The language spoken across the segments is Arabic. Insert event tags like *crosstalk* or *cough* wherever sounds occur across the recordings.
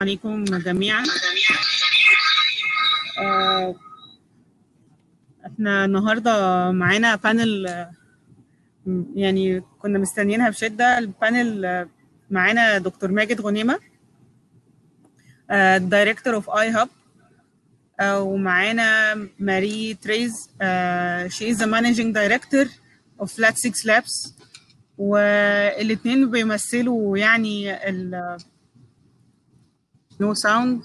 عليكم جميعا. آه، إحنا النهارده معانا panel يعني كنا مستنيينها بشدة. ال panel معانا دكتور ماجد غنيمة director of iHub ومعانا ماري تريز she is managing director of Flat 6 Labs والاثنين بيمثلوا يعني no sound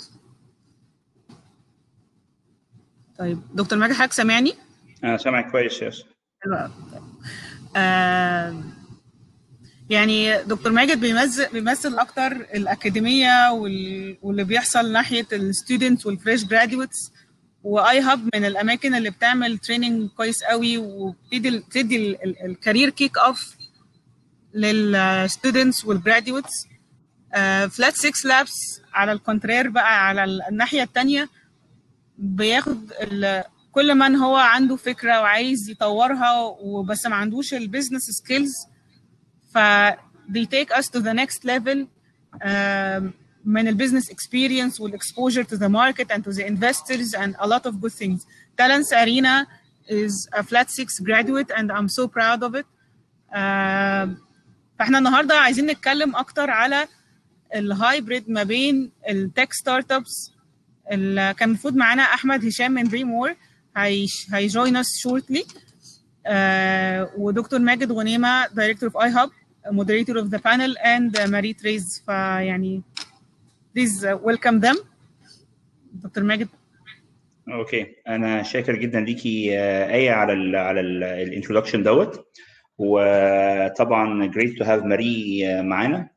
طيب دكتور ماجد حضرتك سامعني؟ أنا سامعك كويس yes. آه يعني دكتور ماجد بيمثل بيمثل أكتر الأكاديمية وال- واللي بيحصل ناحية ال students وال fresh graduates و iHub من الأماكن اللي بتعمل training كويس قوي وبتدي بتدي ال career kick off لل students وال graduates Flat 6 Labs على ال contrary بقى على الناحية الثانية بياخد كل من هو عنده فكرة وعايز يطورها وبس ما عندوش ال business skills ف they take us to the next level um, من ال business experience وال exposure to the market and to the investors and a lot of good things. Talents Arena is a flat six graduate and I'm so proud of it. Um, فاحنا النهارده عايزين نتكلم أكتر على ال hybrid ما بين ال tech startups كان المفروض معانا أحمد هشام من دريم وور هي join us shortly ودكتور ماجد غنيمة director of iHub moderator of the panel and uh, Marie فيعني please uh, welcome them. دكتور ماجد. okay أنا شاكر جدا ليكي آه، آية على ال على ال introduction دوت. وطبعا great to have ماري آه، معانا.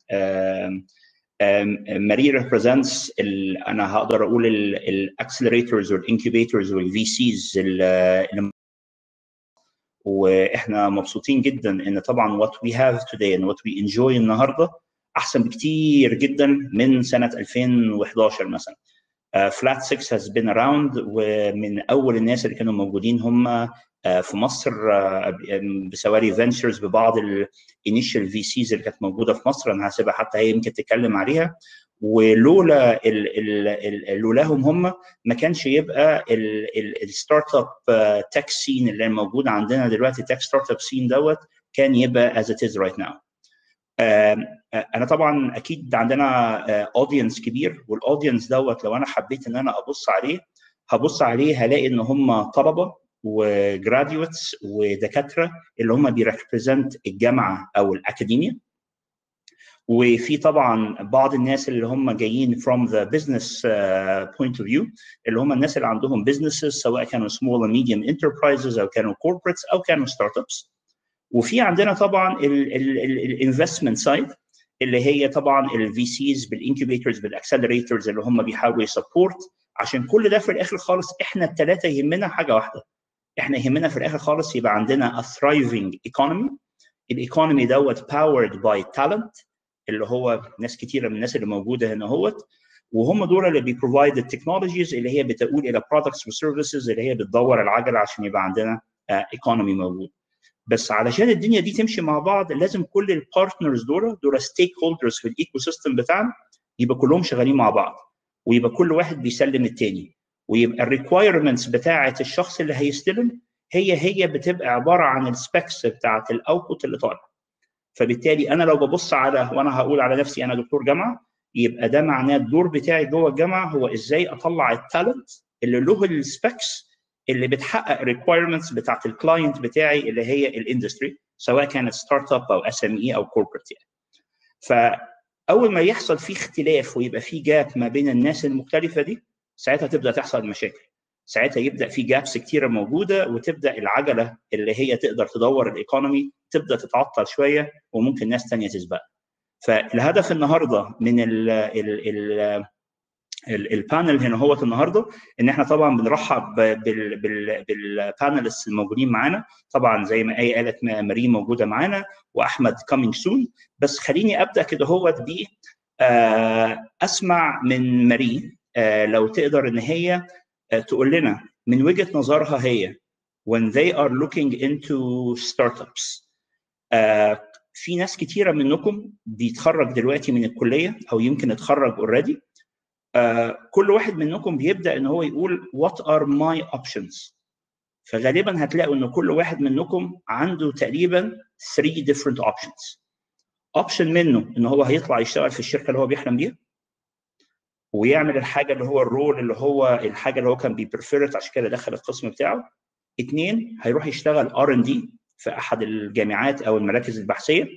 ماري represents ال أنا هقدر أقول ال accelerators وال incubators وال VCs وإحنا مبسوطين جدا إن طبعا what we have today and what we enjoy النهارده أحسن بكتير جدا من سنة 2011 مثلا. Flat 6 has been around ومن أول الناس اللي كانوا موجودين هم في مصر آه، بسواري ventures ببعض ال initial VCs اللي كانت موجودة في مصر أنا هسيبها حتى هي يمكن تتكلم عليها ولولا لولاهم هم ما كانش يبقى ال startup tech scene اللي موجود عندنا دلوقتي tech startup scene دوت كان يبقى is right now. آم، آه، أنا طبعا أكيد عندنا audience كبير وال audience دوت لو أنا حبيت إن أنا أبص عليه هبص عليه هلاقي إن هم طلبة و graduates ودكاترة اللي هم بي represent الجامعة أو الاكاديميا وفي طبعا بعض الناس اللي هم جايين from the business uh, point of view اللي هم الناس اللي عندهم businesses سواء كانوا small and medium enterprises أو كانوا corporates أو كانوا startups. وفي عندنا طبعا ال investment side اللي هي طبعا ال VCs بال incubators بال accelerators اللي هم بيحاولوا ي support عشان كل ده في الآخر خالص إحنا الثلاثه يهمنا حاجة واحدة. إحنا يهمنا في الآخر خالص يبقى عندنا a thriving economy. ال economy دوت powered by talent اللي هو ناس كتيرة من الناس اللي موجودة هنا اهوت وهم دول اللي بي provide ال technologies اللي هي بتقول إلى products و services اللي هي بتدور العجلة عشان يبقى عندنا economy موجود. بس علشان الدنيا دي تمشي مع بعض لازم كل ال partners دول دول stakeholders في ال ecosystem بتاعنا يبقى كلهم شغالين مع بعض. ويبقى كل واحد بيسلم التاني. ويبقى ال requirements بتاعة الشخص اللي هيستلم هي هي بتبقى عبارة عن ال specs بتاعة ال output اللي طالع فبالتالي أنا لو ببص على وأنا هقول على نفسي أنا دكتور جامعة يبقى ده معناه الدور بتاعي جوه الجامعة هو إزاي أطلع ال talent اللي له ال specs اللي بتحقق requirements بتاعت ال client بتاعي اللي هي ال industry سواء كانت startup أو SME أو corporate يعني. فأول ما يحصل في اختلاف ويبقى في gap ما بين الناس المختلفة دي ساعتها تبدأ تحصل مشاكل. ساعتها يبدأ في gaps كتيرة موجودة وتبدأ العجلة اللي هي تقدر تدور ال economy تبدأ تتعطل شوية وممكن ناس ثانية تسبق. فالهدف النهارده من ال ال ال ال panel هنا هو النهارده إن إحنا طبعا بنرحب بال بال بال panelists الموجودين معانا. طبعا زي ما آية قالت ماري موجودة معانا وأحمد coming soon بس خليني أبدأ كده هو ب أسمع من ماري لو تقدر إن هي تقول لنا من وجهة نظرها هي when they are looking into startups في ناس كتيرة منكم بيتخرج دلوقتي من الكلية أو يمكن اتخرج already آه كل واحد منكم بيبدأ إن هو يقول what are my options. فغالبا هتلاقوا إن كل واحد منكم عنده تقريبا 3 different options. option منه إن هو هيطلع يشتغل في الشركة اللي هو بيحلم بيها ويعمل الحاجة اللي هو ال role اللي هو الحاجة اللي هو كان بي prefer it عشان كده دخل القسم بتاعه. اثنين هيروح يشتغل R&D في أحد الجامعات أو المراكز البحثية.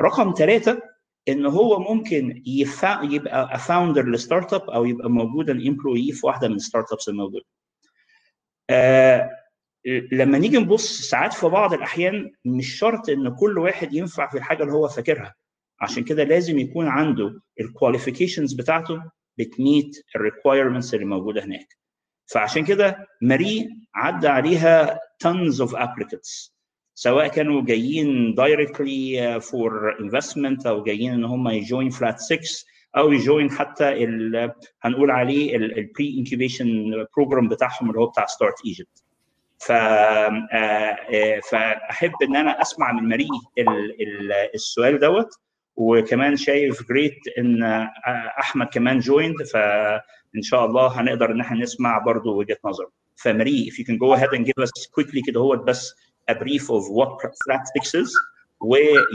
رقم ثلاثة إن هو ممكن يفا... يبقى founder ل startup أو يبقى موجود employee في واحدة من ال startups الموجودة. آه لما نيجي نبص ساعات في بعض الأحيان مش شرط إن كل واحد ينفع في الحاجة اللي هو فاكرها. عشان كده لازم يكون عنده ال qualifications بتاعته بت meet ال requirements اللي موجودة هناك. فعشان كده ماري عدى عليها tons of applicants سواء كانوا جايين directly for investment أو جايين إن هم ي join Flat 6 أو ي join حتى هنقول عليه ال pre-incubation program بتاعهم اللي هو بتاع Start Egypt ف فاحب إن أنا أسمع من ماري السؤال دوت وكمان شايف great إن أحمد كمان joined فإن شاء الله هنقدر إن إحنا نسمع برضه وجهة نظر فماري if you can go ahead and give us quickly كده هو بس a brief of what flat fixes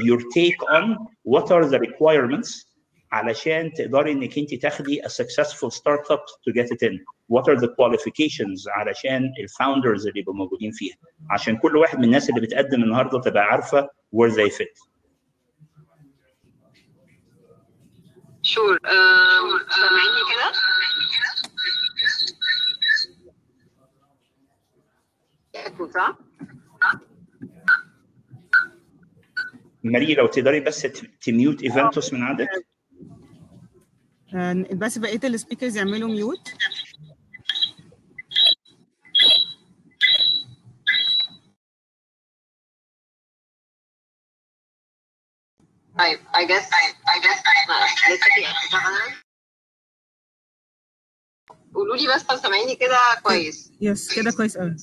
your take on what are the requirements علشان تقدري إنك أنت تاخدي a successful startup to get it in. What are the qualifications علشان الفاوندرز اللي يبقوا موجودين فيها؟ عشان كل واحد من الناس اللي بتقدم النهارده تبقى عارفة where they fit. شور سامعيني كده؟ صح؟ ماري لو تقدري بس ت mute إيفنتوس من عندك. بس بقية ال speakers يعملوا mute. طيب I guess I guess لسه في اشتغل قولوا لي بس لو سامعيني كده كويس. yes كده كويس قوي.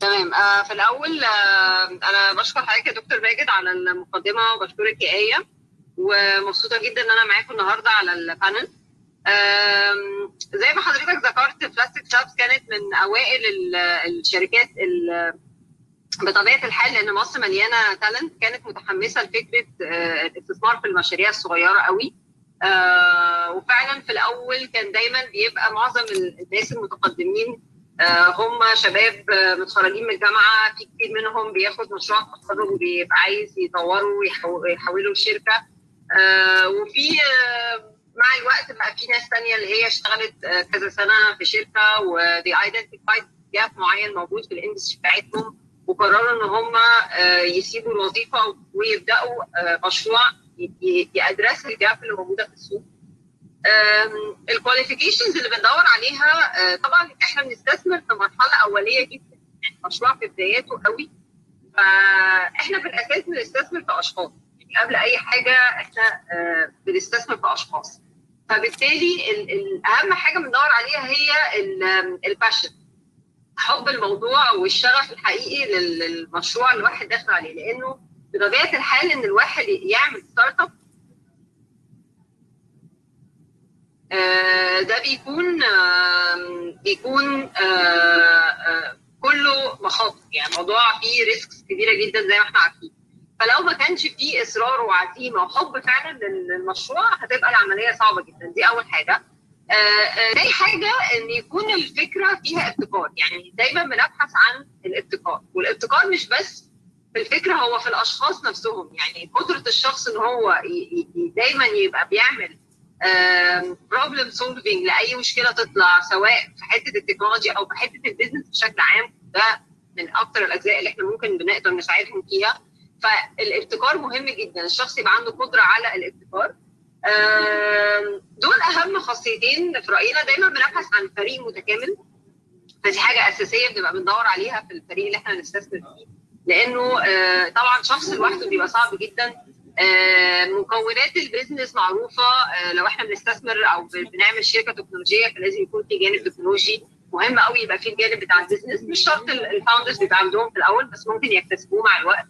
تمام. آه في الأول آه أنا بشكر حضرتك يا دكتور ماجد على المقدمة وبشكرك يا آية. ومبسوطة جدا إن أنا معاكم النهارده على ال panel. زي ما حضرتك ذكرت Flat6Labs كانت من أوائل الشركات بطبيعة الحال لأن مصر مليانة talent كانت متحمسة لفكرة الاستثمار في المشاريع الصغيرة قوي. وفعلا في الأول كان دايما بيبقى معظم الناس المتقدمين هم شباب متخرجين من الجامعة في كتير منهم بياخد مشروع تخرج وبيبقى عايز يطوروا ويحولوا الشركة وفي مع الوقت بقى في ناس ثانية اللي هي اشتغلت كذا سنة في شركة ودي identified gap معين موجود في ال industry بتاعتهم. وقرروا إن هم يسيبوا الوظيفة ويبدأوا مشروع ي address ال gap اللي موجودة في السوق. ال qualifications اللي بندور عليها طبعا إحنا بنستثمر في مرحلة أولية جدا يعني مشروع في بداياته قوي. فإحنا في الأساس بنستثمر في أشخاص يعني قبل أي حاجة إحنا بنستثمر في أشخاص. فبالتالي أهم حاجة بندور عليها هي ال passion حب الموضوع والشغف الحقيقي للمشروع اللي الواحد داخل عليه. لأنه بطبيعة الحال إن الواحد يعمل startup ده بيكون بيكون كله مخاطر. يعني موضوع فيه risks كبيرة جدا زي ما إحنا عارفين. فلو ما كانش فيه إصرار وعزيمة وحب فعلا للمشروع هتبقى العملية صعبة جدا. دي أول حاجة. تاني حاجة إن يكون الفكرة فيها ابتكار يعني دايما بنبحث عن الابتكار والابتكار مش بس في الفكرة هو في الأشخاص نفسهم. يعني قدرة الشخص إن هو دايما يبقى بيعمل problem solving لأي مشكلة تطلع سواء في حتة التكنولوجيا أو في حتة ال business بشكل عام ده من أكثر الأجزاء اللي إحنا ممكن بنقدر نساعدهم فيها. فالابتكار مهم جدا. الشخص يبقى عنده قدرة على الابتكار دول أهم خاصيتين في رأينا. دايما بنبحث عن فريق متكامل. فدي حاجة أساسية بنبقى بندور عليها في الفريق اللي إحنا هنستثمر فيه. لأنه طبعا شخص لوحده بيبقى صعب جدا. مكونات ال business معروفة. لو إحنا بنستثمر أو بنعمل شركة تكنولوجية فلازم يكون في جانب تكنولوجي. مهم قوي يبقى في الجانب بتاع ال business. مش شرط ال founders بيبقى عندهم في الأول بس ممكن يكتسبوه مع الوقت.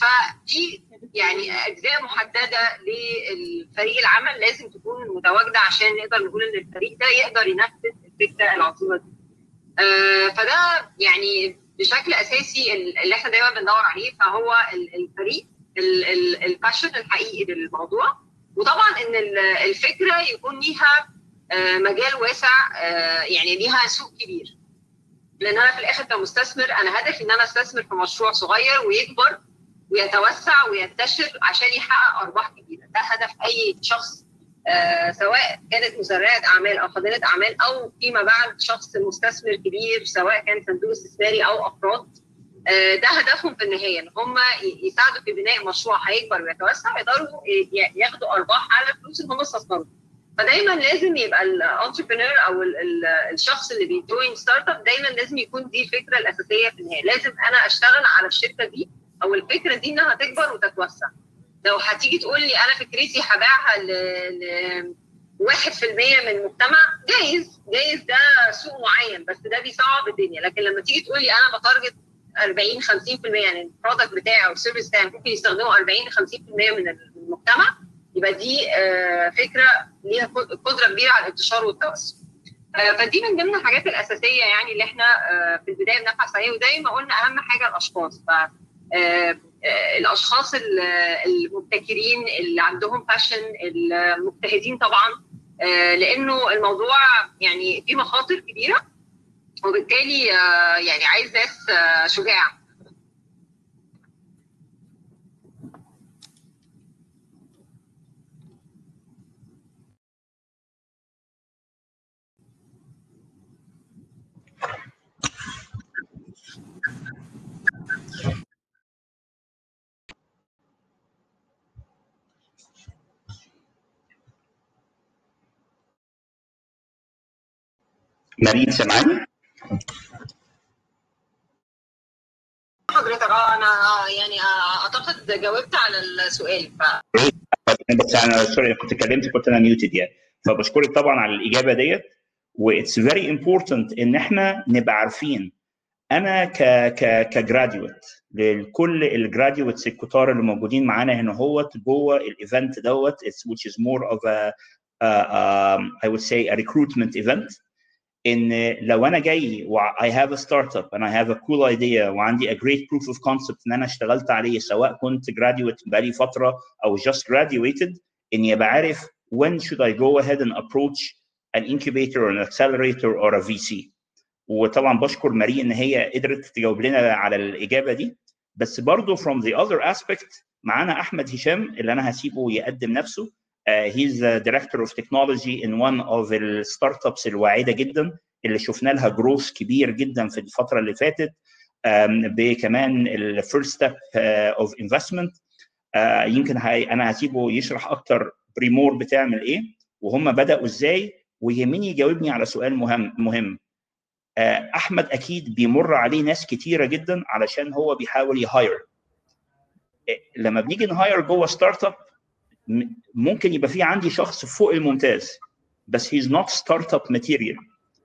فدي يعني أجزاء محددة للفريق العمل لازم تكون متواجدة عشان نقدر نقول إن الفريق ده يقدر ينفذ الفكرة العظيمة دي. آه فده يعني بشكل أساسي اللي إحنا دايما بندور عليه فهو الفريق الباشن الحقيقي للموضوع وطبعا إن الفكرة يكون ليها مجال واسع يعني ليها سوق كبير لأن أنا في الآخر كمستثمر أنا هدفي إن أنا أستثمر في مشروع صغير ويكبر ويتوسع وينتشر عشان يحقق أرباح كبيرة. ده هدف أي شخص آه سواء كانت مسرعه أعمال أو خزانه أعمال أو فيما بعد شخص مستثمر كبير سواء كان صندوق استثماري أو أفراد آه ده هدفهم في النهاية إن هم يساعدوا في بناء مشروع هيكبر ويتوسع ويقدروا ياخدوا أرباح على الفلوس اللي هم استثمروا فدايما لازم يبقى الانتربرينور أو ال ال الشخص اللي بي join startup دايما لازم يكون دي الفكرة الأساسية في النهاية. لازم أنا أشتغل على الشركة دي أو الفكرة دي إنها تكبر وتتوسع. لو هتيجي تقول لي أنا فكرتي هبيعها ل 1% من المجتمع جايز جايز ده سوق معين بس ده بيصعب الدنيا. لكن لما تيجي تقول لي أنا ب target 40 50% يعني ال product بتاعي أو ال service بتاعي ممكن يستخدموا 40 50% من المجتمع يبقى دي فكرة ليها قدرة كبيرة على الانتشار والتوسع. فدي من ضمن الحاجات الأساسية يعني اللي إحنا في البداية بنبحث عليها. وزي ما قلنا أهم حاجة الأشخاص. الأشخاص المبتكرين اللي عندهم باشن المجتهدين طبعا لأنه الموضوع يعني فيه مخاطر كبيرة وبالتالي يعني عايز ناس شجاعه مريم سامعني؟ حضرتك آه أنا يعني أعتقد جاوبت على السؤال ف... بس أنا sorry كنت اتكلمت كنت أنا muted يعني. فبشكرك طبعا على الإجابة that's very important إن إحنا نبقى عارفين. أنا ك ك ك graduate لكل الجراديويتس الكتار اللي موجودين معانا هنا هوت جوه ال event دوت which is more of a uh, um, I would say a recruitment event. ان لو انا جاي و I have a startup and I have a cool idea وعندي a great proof of concept ان انا اشتغلت عليه سواء كنت graduate بقالي فتره او just graduated اني يبقى عارف when should I go ahead and approach an incubator or an accelerator or a VC وطبعا بشكر ماري ان هي قدرت تجاوب لنا على الاجابه دي بس برضه from the other aspect معانا احمد هشام اللي انا هسيبه يقدم نفسه Uh, he's the director of technology in one of ال startups الواعده جدا اللي شفنا لها growth كبير جدا في الفترة اللي فاتت um, بكمان ال first step of investment يمكن هاي أنا هسيبه يشرح أكتر بريمور بتعمل إيه وهم بدأوا إزاي ويهمني يجاوبني على سؤال مهم مهم. Uh, أحمد أكيد بيمر عليه ناس كتيرة جدا علشان هو بيحاول ي hire لما بنيجي ن hire جوه startup ممكن يبقى في عندي شخص فوق الممتاز بس he's not startup material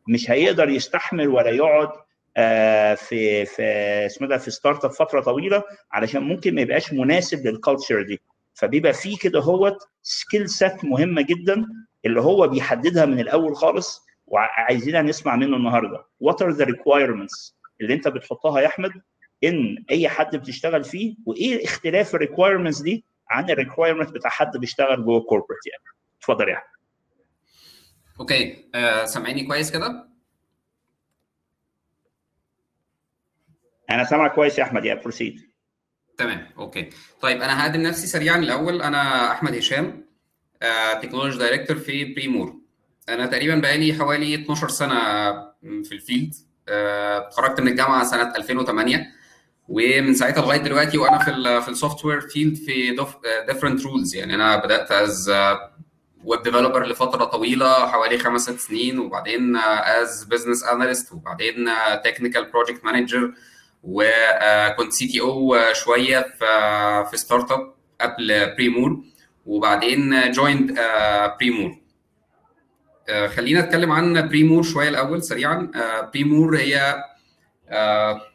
مش هيقدر يستحمل ولا يقعد آه في في اسمه ده في startup فترة طويلة علشان ممكن ما يبقاش مناسب لل culture دي. فبيبقى في كده هوت skill set مهمة جدا اللي هو بيحددها من الأول خالص وعايزينها نسمع منه النهارده. what are the requirements اللي انت بتحطها يا أحمد؟ إن أي حد بتشتغل فيه وإيه اختلاف ال requirements دي؟ عن ال requirement بتاع حد بيشتغل جوه corporate يعني. اتفضل يا أحمد. okay. آه سامعيني كويس كده؟ أنا سامعك كويس يا أحمد. yeah proceed تمام. okay. طيب أنا هقدم نفسي سريعا الأول. أنا أحمد هشام technology director في بريمور أنا تقريبا بقالي حوالي 12 سنة في ال field اتخرجت من الجامعة سنة 2008 ومن ساعتها لغاية دلوقتي وأنا في في ال software field في different roles يعني أنا بدأت as web developer لفترة طويلة حوالي خمس ست سنين وبعدين as business analyst وبعدين technical project manager وكنت CTO شوية في في startup قبل بريمور وبعدين joined بريمور خلينا نتكلم عن بريمور شوية الأول سريعا. بريمور هي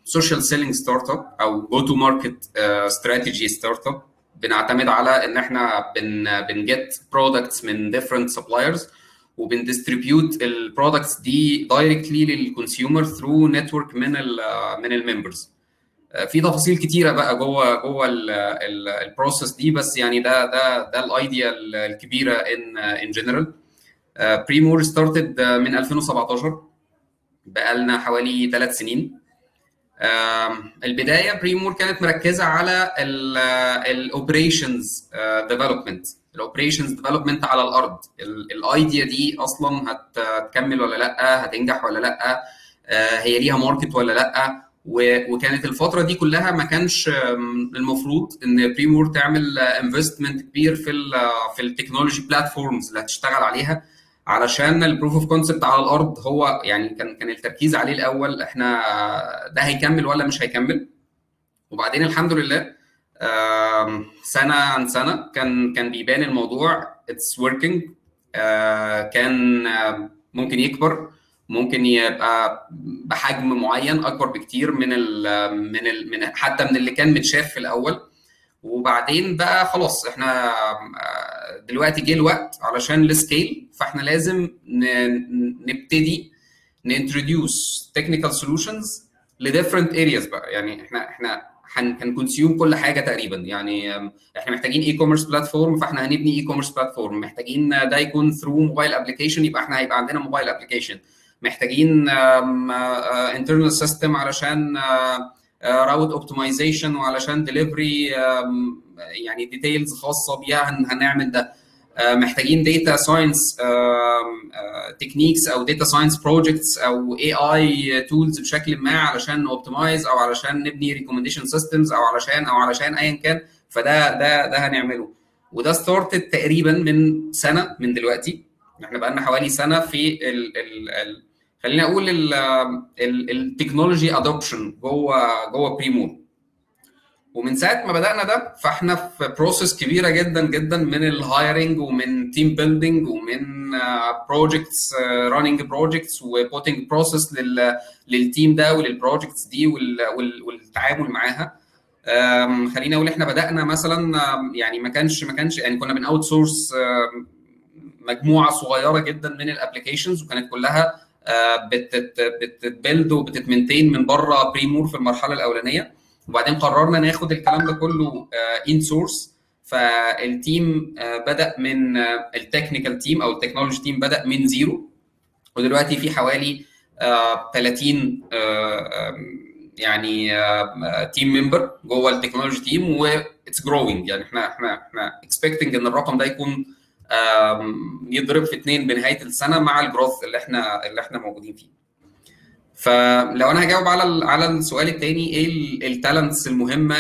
social selling startup أو go to market strategy startup بنعتمد على إن إحنا بن بن get products من different suppliers وبن distribute ال products دي directly لل consumer through network من ال من ال members في تفاصيل كتيرة بقى جوه جوه ال process دي بس يعني ده ده ده ال idea الكبيرة ان in general بريمور started من 2017 بقى لنا حوالي ثلاث سنين. البداية بريمور كانت مركزة على ال operations development ال operations development على الأرض. ال idea دي أصلا هتكمل ولا لأ؟ هتنجح ولا لأ؟ هي ليها market ولا لأ؟ وكانت الفترة دي كلها ما كانش المفروض إن بريمور تعمل investment كبير في ال في ال technology platforms اللي هتشتغل عليها. علشان ال proof of concept على الأرض هو يعني كان كان التركيز عليه الأول إحنا ده هيكمل ولا مش هيكمل؟ وبعدين الحمد لله سنة عن سنة كان كان بيبان الموضوع it's working كان ممكن يكبر ممكن يبقى بحجم معين أكبر بكتير من ال من ال من حتى من اللي كان متشاف في الأول. وبعدين بقى خلاص إحنا دلوقتي جه الوقت علشان ال scale فاحنا لازم نبتدي ن introduce technical solutions ل different areas بقى. يعني إحنا إحنا هن consume كل حاجة تقريبا. يعني إحنا محتاجين e-commerce platform فاحنا هنبني e-commerce platform محتاجين ده يكون through mobile application يبقى إحنا هيبقى عندنا mobile application محتاجين internal system علشان route optimization وعلشان ديليفري يعني details خاصة بيها هنعمل ده. محتاجين data science techniques أو data science projects أو اي اي tools بشكل ما علشان optimize أو علشان نبني recommendation systems أو علشان أو علشان ايا كان. فده ده ده هنعمله. وده started تقريبا من سنة من دلوقتي. إحنا بقى لنا حوالي سنة في ال ال ال خلينا أقول technology adoption جوه جوه بريمور ومن ساعة ما بدأنا ده فإحنا في process كبيرة جدا جدا من ال hiring ومن team building ومن projects running projects و putting process لل team ده ولل projects دي والتعامل معاها. خلينا أقول إحنا بدأنا مثلا يعني ما كانش ما كانش يعني كنا بن outsource مجموعة صغيرة جدا من ال applications وكانت كلها بت build وبتت maintain من بره بريمور في المرحلة الأولانية. وبعدين قررنا ناخد الكلام ده كله in-source فال team بدأ من ال technical team أو ال technology team بدأ من zero ودلوقتي في حوالي 30 يعني team member جوه ال technology team and it's growing يعني إحنا إحنا إحنا expecting إن الرقم ده يكون يضرب في اثنين بنهاية السنة مع ال growth اللي إحنا اللي إحنا موجودين فيه. فلو أنا هجاوب على على السؤال الثاني إيه ال talents المهمة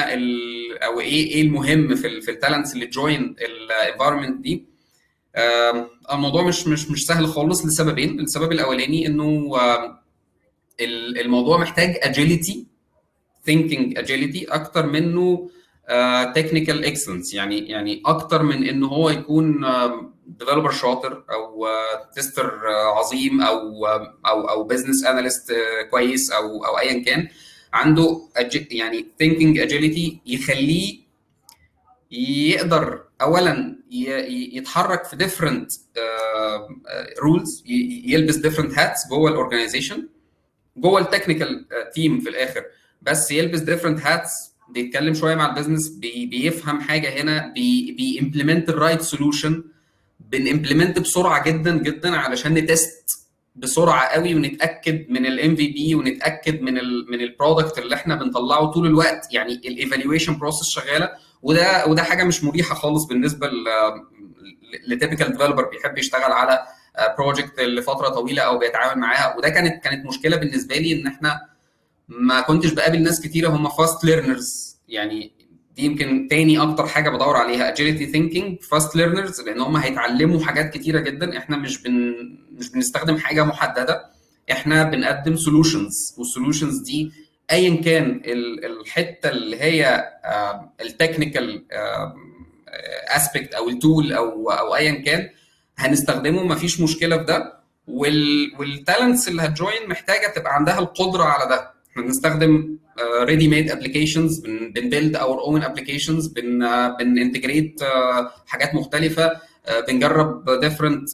أو إيه إيه المهم في في ال talents اللي join ال environment دي؟ الموضوع مش مش مش سهل خالص. لسببين. السبب الأولاني إنه الموضوع محتاج agility thinking agility أكتر منه technical uh, excellence يعني يعني أكتر من ان هو يكون developer شاطر أو tester uh, عظيم أو أو أو business analyst كويس أو أو ايا كان عنده يعني thinking agility يخليه يقدر اولا يتحرك في different roles يلبس different hats جوه ال organization جوه ال technical team في الآخر بس يلبس different hats بيتكلم شوية مع ال business بي بيفهم حاجة هنا بي ب implement ال right solution بن implement بسرعة جدا جدا علشان ن test بسرعة قوي ونتأكد من ال MVP ونتأكد من ال من ال product اللي إحنا بنطلعه طول الوقت. يعني ال evaluation process شغالة وده وده حاجة مش مريحة خالص بالنسبة ل typical developer بيحب يشتغل على project لفترة طويلة أو بيتعامل معاها. وده كانت كانت مشكلة بالنسبة لي إن إحنا ما كنتش بقابل ناس كتيرة هم fast learners يعني دي يمكن تاني أكتر حاجة بدور عليها. agility thinking fast learners لأن هم هيتعلموا حاجات كتيرة جدا. إحنا مش بن مش بنستخدم حاجة محددة. إحنا بنقدم solutions وال solutions دي ايا كان الحتة اللي هي ال technical aspect أو ال tool أو أو ايا كان هنستخدمه. مفيش مشكلة في ده. وال talents اللي هت join محتاجة تبقى عندها القدرة على ده. إحنا بنستخدم ready made applications بن build our own applications بن integrate حاجات مختلفة بنجرب different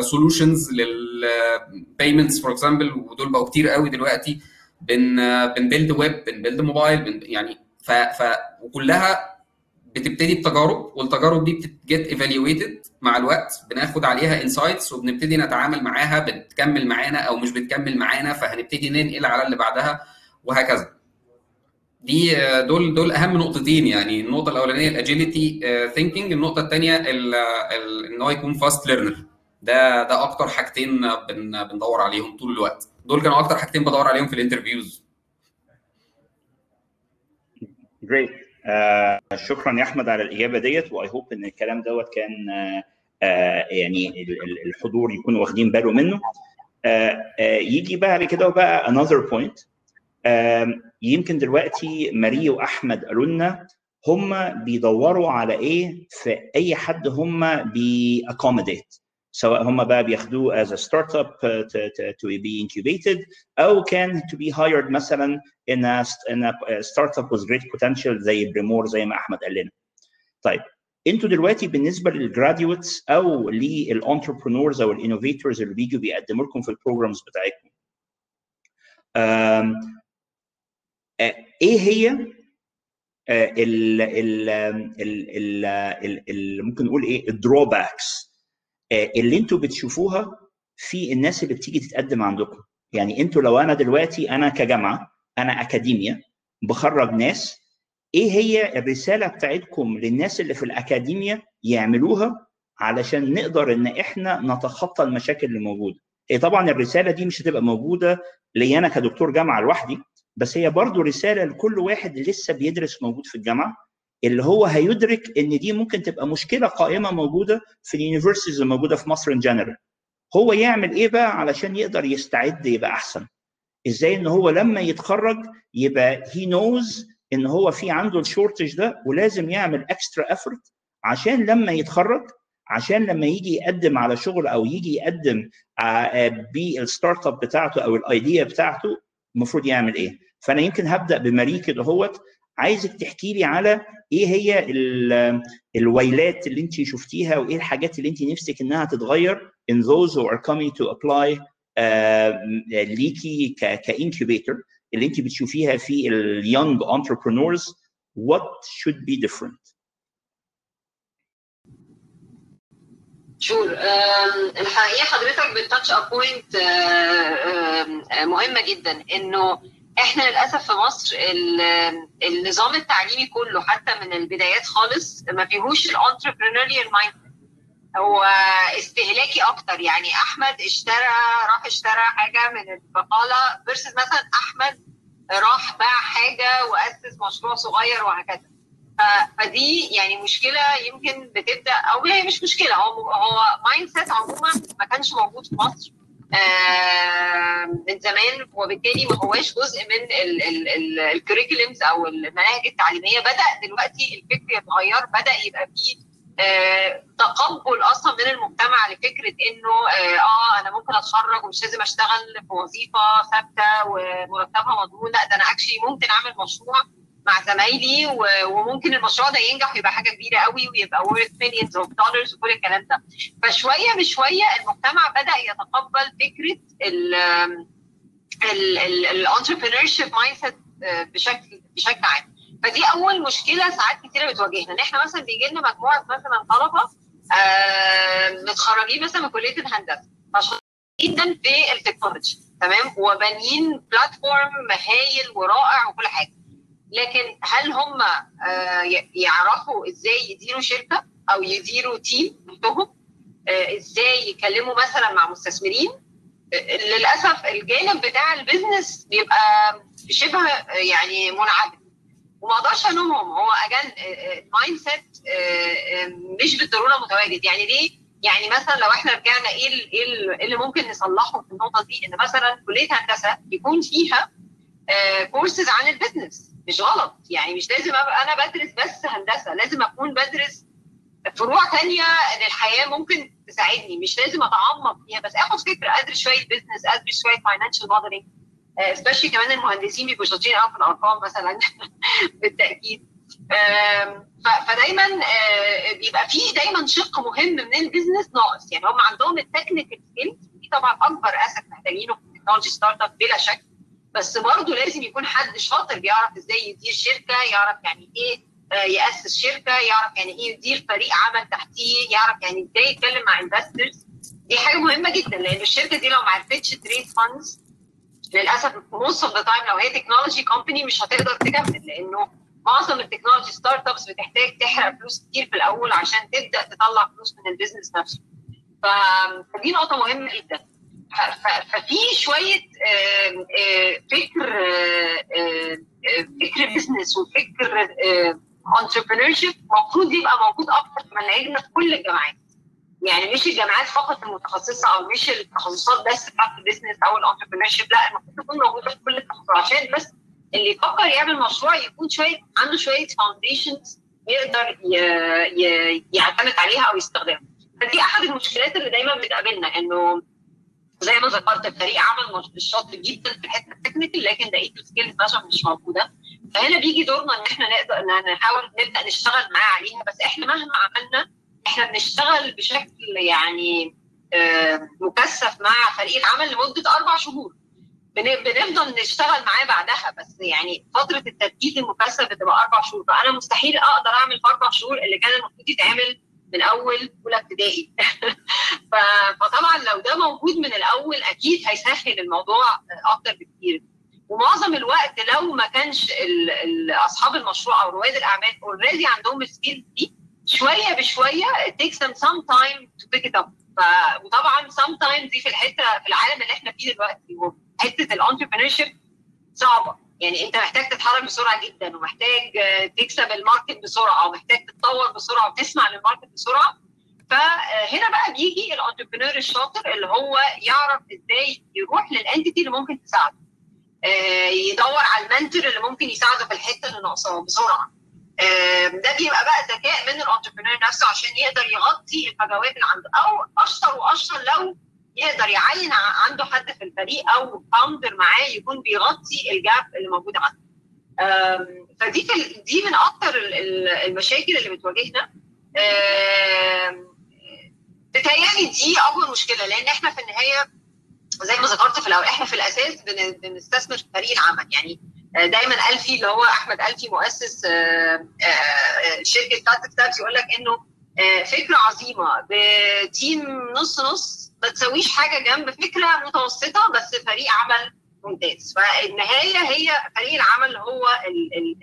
solutions لل payments for example ودول بقوا كتير قوي دلوقتي. بن بن build web بن build mobile يعني ف, ف وكلها بتبتدي بتجارب والتجارب دي بت get evaluated مع الوقت. بناخد عليها insights وبنبتدي نتعامل معاها بتكمل معانا أو مش بتكمل معانا فهنبتدي ننقل على اللي بعدها. وهكذا. دي دول دول أهم نقطتين يعني النقطة الأولانية ال agility thinking النقطة الثانية إن هو يكون fast learner ده ده أكتر حاجتين بن بندور عليهم طول الوقت. دول كانوا أكتر حاجتين بدور عليهم في ال interviews great uh, شكرا يا أحمد على الإجابة ديت و I hope إن الكلام دوت كان uh, uh, يعني الحضور يكونوا واخدين باله منه. يجي بعد كده وبقى another point. يمكن دلوقتي ماري وأحمد قالوا لنا هم بيدوروا على إيه في أي حد هم بي accommodate سواء هم بقى بياخدوه as a startup to, to, to be incubated أو كان to be hired مثلا in a, in a startup with great potential زي بريمور زي ما أحمد قال لنا. طيب أنتوا دلوقتي بالنسبة لل graduates أو لل entrepreneurs أو ال innovators اللي بيجوا بيقدموا لكم في ال programs بتاعتكم. إيه هي؟ ال ال ال ال ممكن نقول إيه؟ ال drawbacks اللي أنتوا بتشوفوها في الناس اللي بتيجي تتقدم عندكم. يعني أنتوا لو أنا دلوقتي أنا كجامعة أنا اكاديميا بخرج ناس إيه هي الرسالة بتاعتكم للناس اللي في الاكاديميا يعملوها علشان نقدر إن إحنا نتخطى المشاكل اللي موجودة؟ هي طبعا الرسالة دي مش هتبقى موجودة لي أنا كدكتور جامعة لوحدي بس هي برضو رسالة لكل واحد لسه بيدرس موجود في الجامعة اللي هو هيدرك إن دي ممكن تبقى مشكلة قائمة موجودة في ال universities الموجوده في مصر in general هو يعمل إيه بقى علشان يقدر يستعد يبقى أحسن؟ إزاي إن هو لما يتخرج يبقى he knows إن هو في عنده ال shortage ده ولازم يعمل extra effort عشان لما يتخرج عشان لما يجي يقدم على شغل أو يجي يقدم بال startup بتاعته أو ال idea بتاعته المفروض يعمل إيه. فأنا يمكن هبدأ بماري كده هوت. عايزك تحكي لي على إيه هي الويلات اللي أنت شفتيها وإيه الحاجات اللي أنت نفسك إنها تتغير in those who are coming to apply uh, ليكي ك incubator اللي أنت بتشوفيها في ال young entrepreneurs. What should be different sure الحقيقة حضرتك ب touch a point مهمة جدا إنه إحنا للأسف في مصر النظام التعليمي كله حتى من البدايات خالص ما فيهوش ال entrepreneurial mind هو استهلاكي أكتر يعني أحمد اشترى راح اشترى حاجة من البقالة versus مثلا أحمد راح باع حاجة وأسس مشروع صغير وهكذا. فدي يعني مشكلة يمكن بتبدأ أو هي مش مشكلة هو هو mindset عموما ما كانش موجود في مصر من زمان وبالتالي ما هواش جزء من ال curriculums أو المناهج التعليمية. بدأ دلوقتي الفكر يتغير بدأ يبقى فيه آه تقبل أصلا من المجتمع لفكرة إنه آه, آه أنا ممكن أتخرج ومش لازم أشتغل في وظيفة ثابتة ومرتبها مضمون لأ ده أنا actually ممكن أعمل مشروع مع زمايلي وممكن المشروع ده ينجح ويبقى حاجة كبيرة قوي ويبقى worth millions of dollars وكل الكلام ده. فشوية بشويه المجتمع بدأ يتقبل فكرة ال ال entrepreneurship mindset بشكل بشكل عام. فدي أول مشكلة ساعات كتيرة بتواجهنا. إن إحنا مثلا بيجي لنا مجموعة مثلا طلبة متخرجين مثلا من كلية الهندسة جدا في التكنولوجي تمام؟ وبانيين platform هايل ورائع وكل حاجة. لكن هل هم آه يعرفوا إزاي يديروا شركة أو يديروا team لوحدهم آه إزاي يكلموا مثلا مع مستثمرين؟ آه للأسف الجانب بتاع ال business بيبقى شبه يعني منعدم. وما أقدرش ألومهم. هو again ال mindset مش بالضرورة متواجد. يعني ليه؟ يعني مثلا لو إحنا رجعنا إيه إيه اللي ممكن نصلحه في النقطة دي؟ إن مثلا كلية هندسة يكون فيها كورسز عن ال business. مش غلط. يعني مش لازم أبقى أنا بدرس بس هندسة لازم أكون بدرس فروع ثانية للحياة ممكن تساعدني. مش لازم أتعمق فيها بس آخد فكرة أدرس شوية business أدرس شوية financial modeling especially كمان المهندسين بيبقوا شاطرين قوي في الأرقام مثلا *laughs* بالتأكيد. فدايما بيبقى في دايما شق مهم من ال business ناقص. يعني هم عندهم ال technical skills دي طبعا أكبر asset محتاجينه في ال technology startup بلا شك. بس برضه لازم يكون حد شاطر بيعرف إزاي يدير شركة يعرف يعني إيه يأسس شركة يعرف يعني إيه يدير فريق عمل تحتيه يعرف يعني إزاي يتكلم مع investors دي حاجة مهمة جدا لأن الشركة دي لو ما عرفتش raise funds للأسف most of the time لو هي technology company مش هتقدر تكمل لأنه معظم ال technology startups بتحتاج تحرق فلوس كتير في الأول عشان تبدأ تطلع فلوس من ال business نفسه. فدي نقطة مهمة جدا. ففي شوية فكر فكر business وفكر entrepreneurship المفروض يبقى موجود أكتر في مناهجنا في كل الجامعات. يعني مش الجامعات فقط المتخصصة أو مش التخصصات بس بتاعت ال business أو ال entrepreneurship لا المفروض تكون موجودة في كل التخصصات. عشان بس اللي يفكر يعمل مشروع يكون شوية عنده شوية foundations يقدر يعتمد عليها أو يستخدمها. فدي أحد المشكلات اللي دايما بتقابلنا إنه زي ما ذكرت الفريق عمل شاطر جدا في الحته ال technical لكن بقية ال skills مثلا مش موجودة. فهنا بيجي دورنا إن إحنا نقدر نحاول نبدأ نشتغل معاه عليها. بس إحنا مهما عملنا إحنا بنشتغل بشكل يعني مكثف مع فريق العمل لمدة أربع شهور. بنفضل نشتغل معاه بعدها. بس يعني فترة التركيز المكثف بتبقى أربع شهور. فأنا مستحيل أقدر أعمل في أربع شهور اللي كان المفروض يتعمل من أول أولى ابتدائي. *laughs* فطبعا لو ده موجود من الأول أكيد هيسهل الموضوع أكتر بكتير. ومعظم الوقت لو ما كانش أصحاب المشروع أو رواد الأعمال already عندهم ال skills دي شوية بشوية it takes them some time to pick it up. ف... وطبعا sometimes دي في الحتة في العالم اللي إحنا فيه دلوقتي حتة ال entrepreneur صعبة. يعني انت محتاج تتحرك بسرعة جدا ومحتاج تكسب ال market بسرعة ومحتاج تتطور بسرعة وتسمع لل market بسرعة. فهنا بقى بيجي ال entrepreneur الشاطر اللي هو يعرف إزاي يروح لل entity اللي ممكن تساعده. يدور على ال mentor اللي ممكن يساعده في الحتة اللي ناقصاه بسرعة. ده بيبقى بقى ذكاء من ال entrepreneur نفسه عشان يقدر يغطي الفجوات اللي عنده. أو أشطر وأشطر لو يقدر يعين عنده حد في الفريق أو founder معاه يكون بيغطي ال gap اللي موجود عنده. فدي دي من أكتر المشاكل اللي بتواجهنا. بتهيألي دي أكبر مشكلة لأن إحنا في النهاية زي ما ذكرت في الأول إحنا في الأساس بنستثمر في فريق العمل. يعني دايما ألفي اللي هو أحمد ألفي مؤسس شركة كات ستابس يقول لك إنه فكرة عظيمة. بتيم نص نص ما تسويش حاجة جنب فكرة متوسطة بس فريق عمل ممتاز. فالنهاية هي فريق العمل هو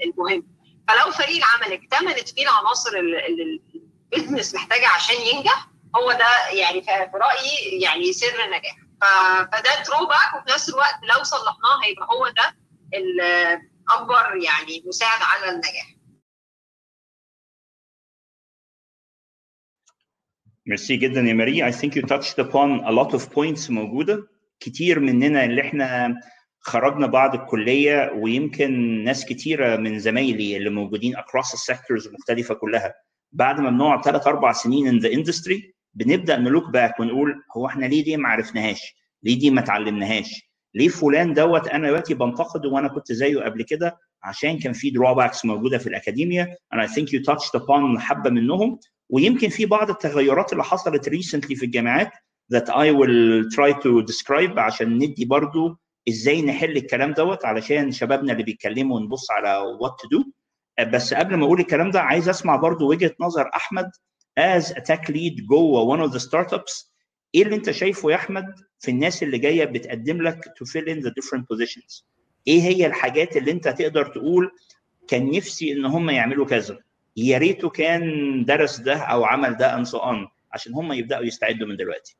المهم. فلو فريق العمل اكتملت فيه العناصر اللي محتاجة عشان ينجح هو ده يعني في رأيي يعني سر النجاح. فده drawback وفي نفس الوقت لو صلحناه هيبقى هو ده الاكبر يعني مساعد على النجاح. ميرسي جدا يا ماري. I think you touched upon a lot of points موجودة. كتير مننا اللي إحنا خرجنا بعد الكلية ويمكن ناس كتيرة من زمايلي اللي موجودين across ال sectors المختلفة كلها. بعد ما بنقعد ثلاث أربع سنين in the industry بنبدأ ن look back ونقول هو إحنا ليه دي ما عرفناهاش؟ ليه دي ما اتعلمناهاش؟ ليه فلان دوت أنا دلوقتي بنتقده وأنا كنت زيه قبل كده؟ عشان كان في drawbacks موجودة في ال academia and I think you touched upon حبة منهم. ويمكن في بعض التغيرات اللي حصلت recently في الجامعات that I will try to describe عشان ندي برضو إزاي نحل الكلام دوت علشان شبابنا اللي بيتكلموا ونبص على what to do. بس قبل ما أقول الكلام ده عايز أسمع برضو وجهة نظر أحمد as a tech lead جوه one of the startups. إيه اللي أنت شايفه يا أحمد في الناس اللي جاية بتقدم لك to fill in the different positions إيه هي الحاجات اللي أنت تقدر تقول كان نفسي إن هم يعملوا كذا؟ يا ريته كان درس ده أو عمل ده and so on عشان هم يبدأوا يستعدوا من دلوقتي.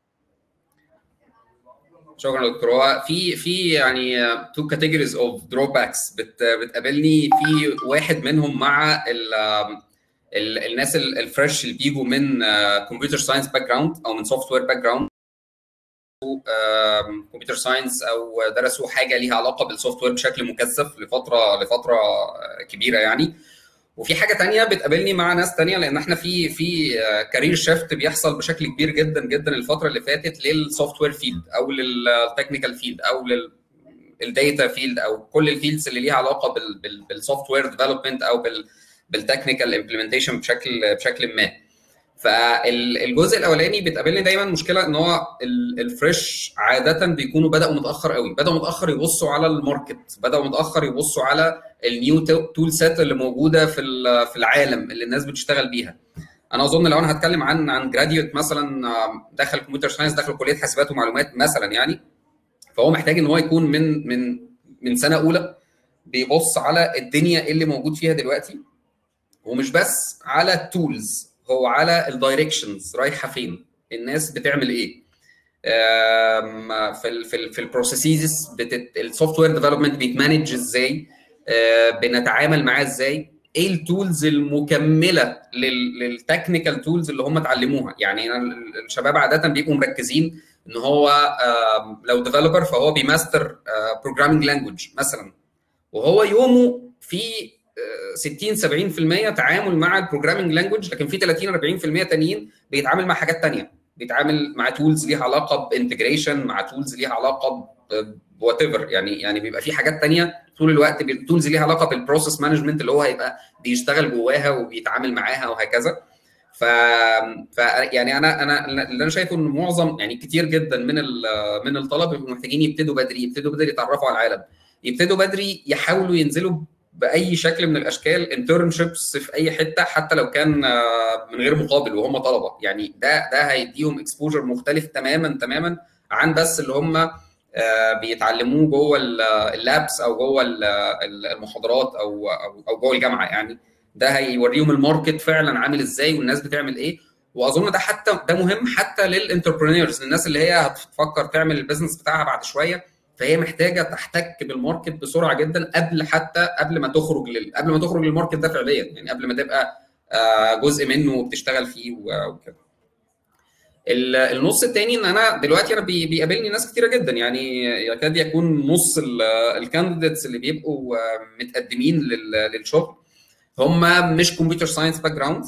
شكرا دكتور. هو في في يعني two categories of drawbacks بتقابلني. في واحد منهم مع ال الناس ال fresh اللي بيجوا من computer science background أو من software background computer science أو درسوا حاجة ليها علاقة بال software بشكل مكثف لفترة لفترة كبيرة يعني. وفي حاجة تانية بتقابلني مع ناس تانية لأن إحنا في في career shift بيحصل بشكل كبير جدا جدا الفترة اللي فاتت لل software field أو لل technical field أو لل ال data field أو كل ال fields اللي ليها علاقة بال software development أو بال technical implementation بشكل بشكل ما. فالجزء الأولاني بتقابلني دايما مشكلة إن هو ال fresh عادة بيكونوا بدأوا متأخر قوي بدأوا متأخر يبصوا على ال market بدأوا متأخر يبصوا على ال new toolset اللي موجودة في في العالم اللي الناس بتشتغل بيها. أنا أظن لو أنا هتكلم عن عن graduate مثلا دخل computer science دخل كلية حاسبات ومعلومات مثلا يعني فهو محتاج إن هو يكون من من من سنة أولى بيبص على الدنيا اللي موجود فيها دلوقتي ومش بس على ال tools هو على ال directions رايحة فين؟ الناس بتعمل إيه؟ في ال في ال في ال processes ال software development بيت manage إزاي؟ بنتعامل معاه إزاي؟ إيه ال tools المكملة لل technical tools اللي هم اتعلموها؟ يعني الشباب عادة بيبقوا مركزين إن هو لو developer فهو بي master programming language مثلا. وهو يومه في 60 70% تعامل مع ال programming language لكن في 30 40% تانيين بيتعامل مع حاجات تانية. بيتعامل مع tools ليها علاقة ب integration مع tools ليها علاقة whatever يعني يعني بيبقى في حاجات تانية طول الوقت tools ليها علاقة بال process management اللي هو هيبقى بيشتغل جواها وبيتعامل معاها وهكذا. ف... ف يعني أنا أنا اللي أنا شايفه إن معظم يعني كتير جدا من من الطلبة بيبقوا محتاجين يبتدوا بدري يبتدوا بدري يتعرفوا على العالم. يبتدوا بدري يحاولوا ينزلوا بأي شكل من الأشكال internships في أي حتة حتى لو كان من غير مقابل وهم طلبة. يعني ده ده هيديهم exposure مختلف تماما تماما عن بس اللي هم بيتعلموه جوه اللابس أو جوه المحاضرات أو أو جوه الجامعة. يعني ده هيوريهم الماركت فعلا عامل إزاي والناس بتعمل إيه. وأظن ده حتى ده مهم حتى للانتربرينورز الناس اللي هي هتفكر تعمل البيزنس بتاعها بعد شوية. فهي محتاجة تحتك بالماركت بسرعة جدا قبل حتى قبل ما تخرج لل... قبل ما تخرج للماركت ده فعليا يعني قبل ما تبقى جزء منه وبتشتغل فيه وكده. النص الثاني إن أنا دلوقتي أنا بيقابلني ناس كتيرة جدا يعني يكاد يكون نص الكانديديتس اللي بيبقوا متقدمين للشغل هم مش كمبيوتر ساينس باك جراوند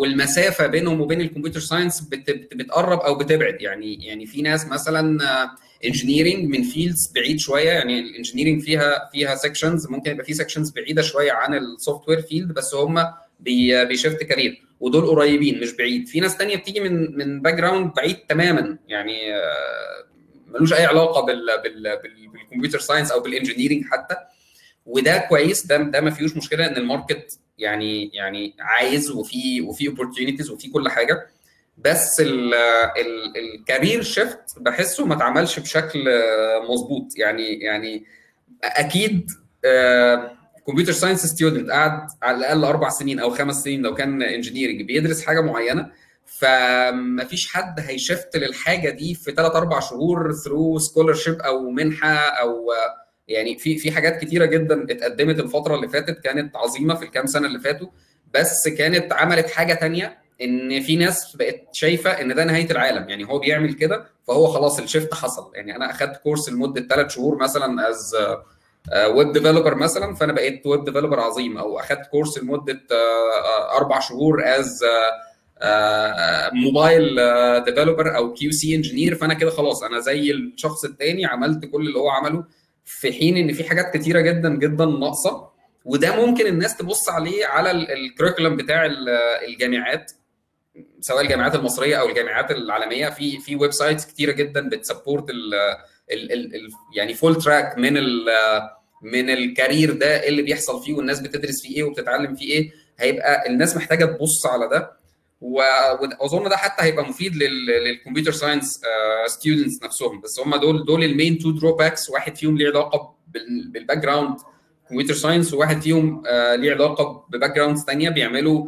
والمسافة بينهم وبين الكمبيوتر ساينس بتقرب أو بتبعد. يعني يعني في ناس مثلا انجينيرنج من فيلدز بعيد شوية. يعني الانجينيرنج فيها فيها سيكشنز ممكن يبقى في سيكشنز بعيدة شوية عن السوفت وير فيلد بس هم بيشفت كارير ودول قريبين مش بعيد. في ناس تانية بتيجي من من باك جراوند بعيد تماما. يعني ملوش أي علاقة بال بال بالكمبيوتر ساينس أو بالانجينيرنج حتى. وده كويس. ده ده ما فيهوش مشكلة إن الماركت يعني يعني عايز وفي وفي اوبورتيونيتيز وفي كل حاجة. بس الكارير شيفت بحسه ما اتعملش بشكل مظبوط. يعني يعني أكيد كمبيوتر ساينس ستودنت قعد على الأقل أربع سنين أو خمس سنين لو كان انجينيرنج بيدرس حاجة معينة فما فيش حد هيشفت للحاجة دي في ثلاث أربع شهور ثرو سكولرشيب أو منحة أو يعني في في حاجات كتيرة جدا اتقدمت الفترة اللي فاتت كانت عظيمة في الكام سنة اللي فاتوا بس كانت عملت حاجة تانية إن في ناس بقت شايفة إن ده نهاية العالم. يعني هو بيعمل كده فهو خلاص الشيفت حصل. يعني أنا أخدت كورس لمدة ثلاث شهور مثلا از ويب ديفلوبر مثلا فأنا بقيت ويب ديفلوبر عظيم. أو أخدت كورس لمدة أربع شهور از موبايل ديفلوبر أو كيو سي انجينير فأنا كده خلاص أنا زي الشخص الثاني عملت كل اللي هو عمله. في حين إن في حاجات كتيرة جدا جدا ناقصة. وده ممكن الناس تبص عليه على الكريكولم بتاع الجامعات سواء الجامعات المصرية أو الجامعات العالمية. في في ويب سايتس كتيرة جدا بتسبورت ال ال ال يعني فول تراك من ال من الكارير ده اللي بيحصل فيه والناس بتدرس فيه إيه وبتتعلم فيه إيه. هيبقى الناس محتاجة تبص على ده. واظن ده حتى هيبقى مفيد للكمبيوتر ساينس ستودنتس نفسهم. بس هم دول دول المين تو دروباكس واحد فيهم ليه علاقة بالباك جراوند كمبيوتر ساينس وواحد فيهم ليه علاقة بباك جراوندز ثانية بيعملوا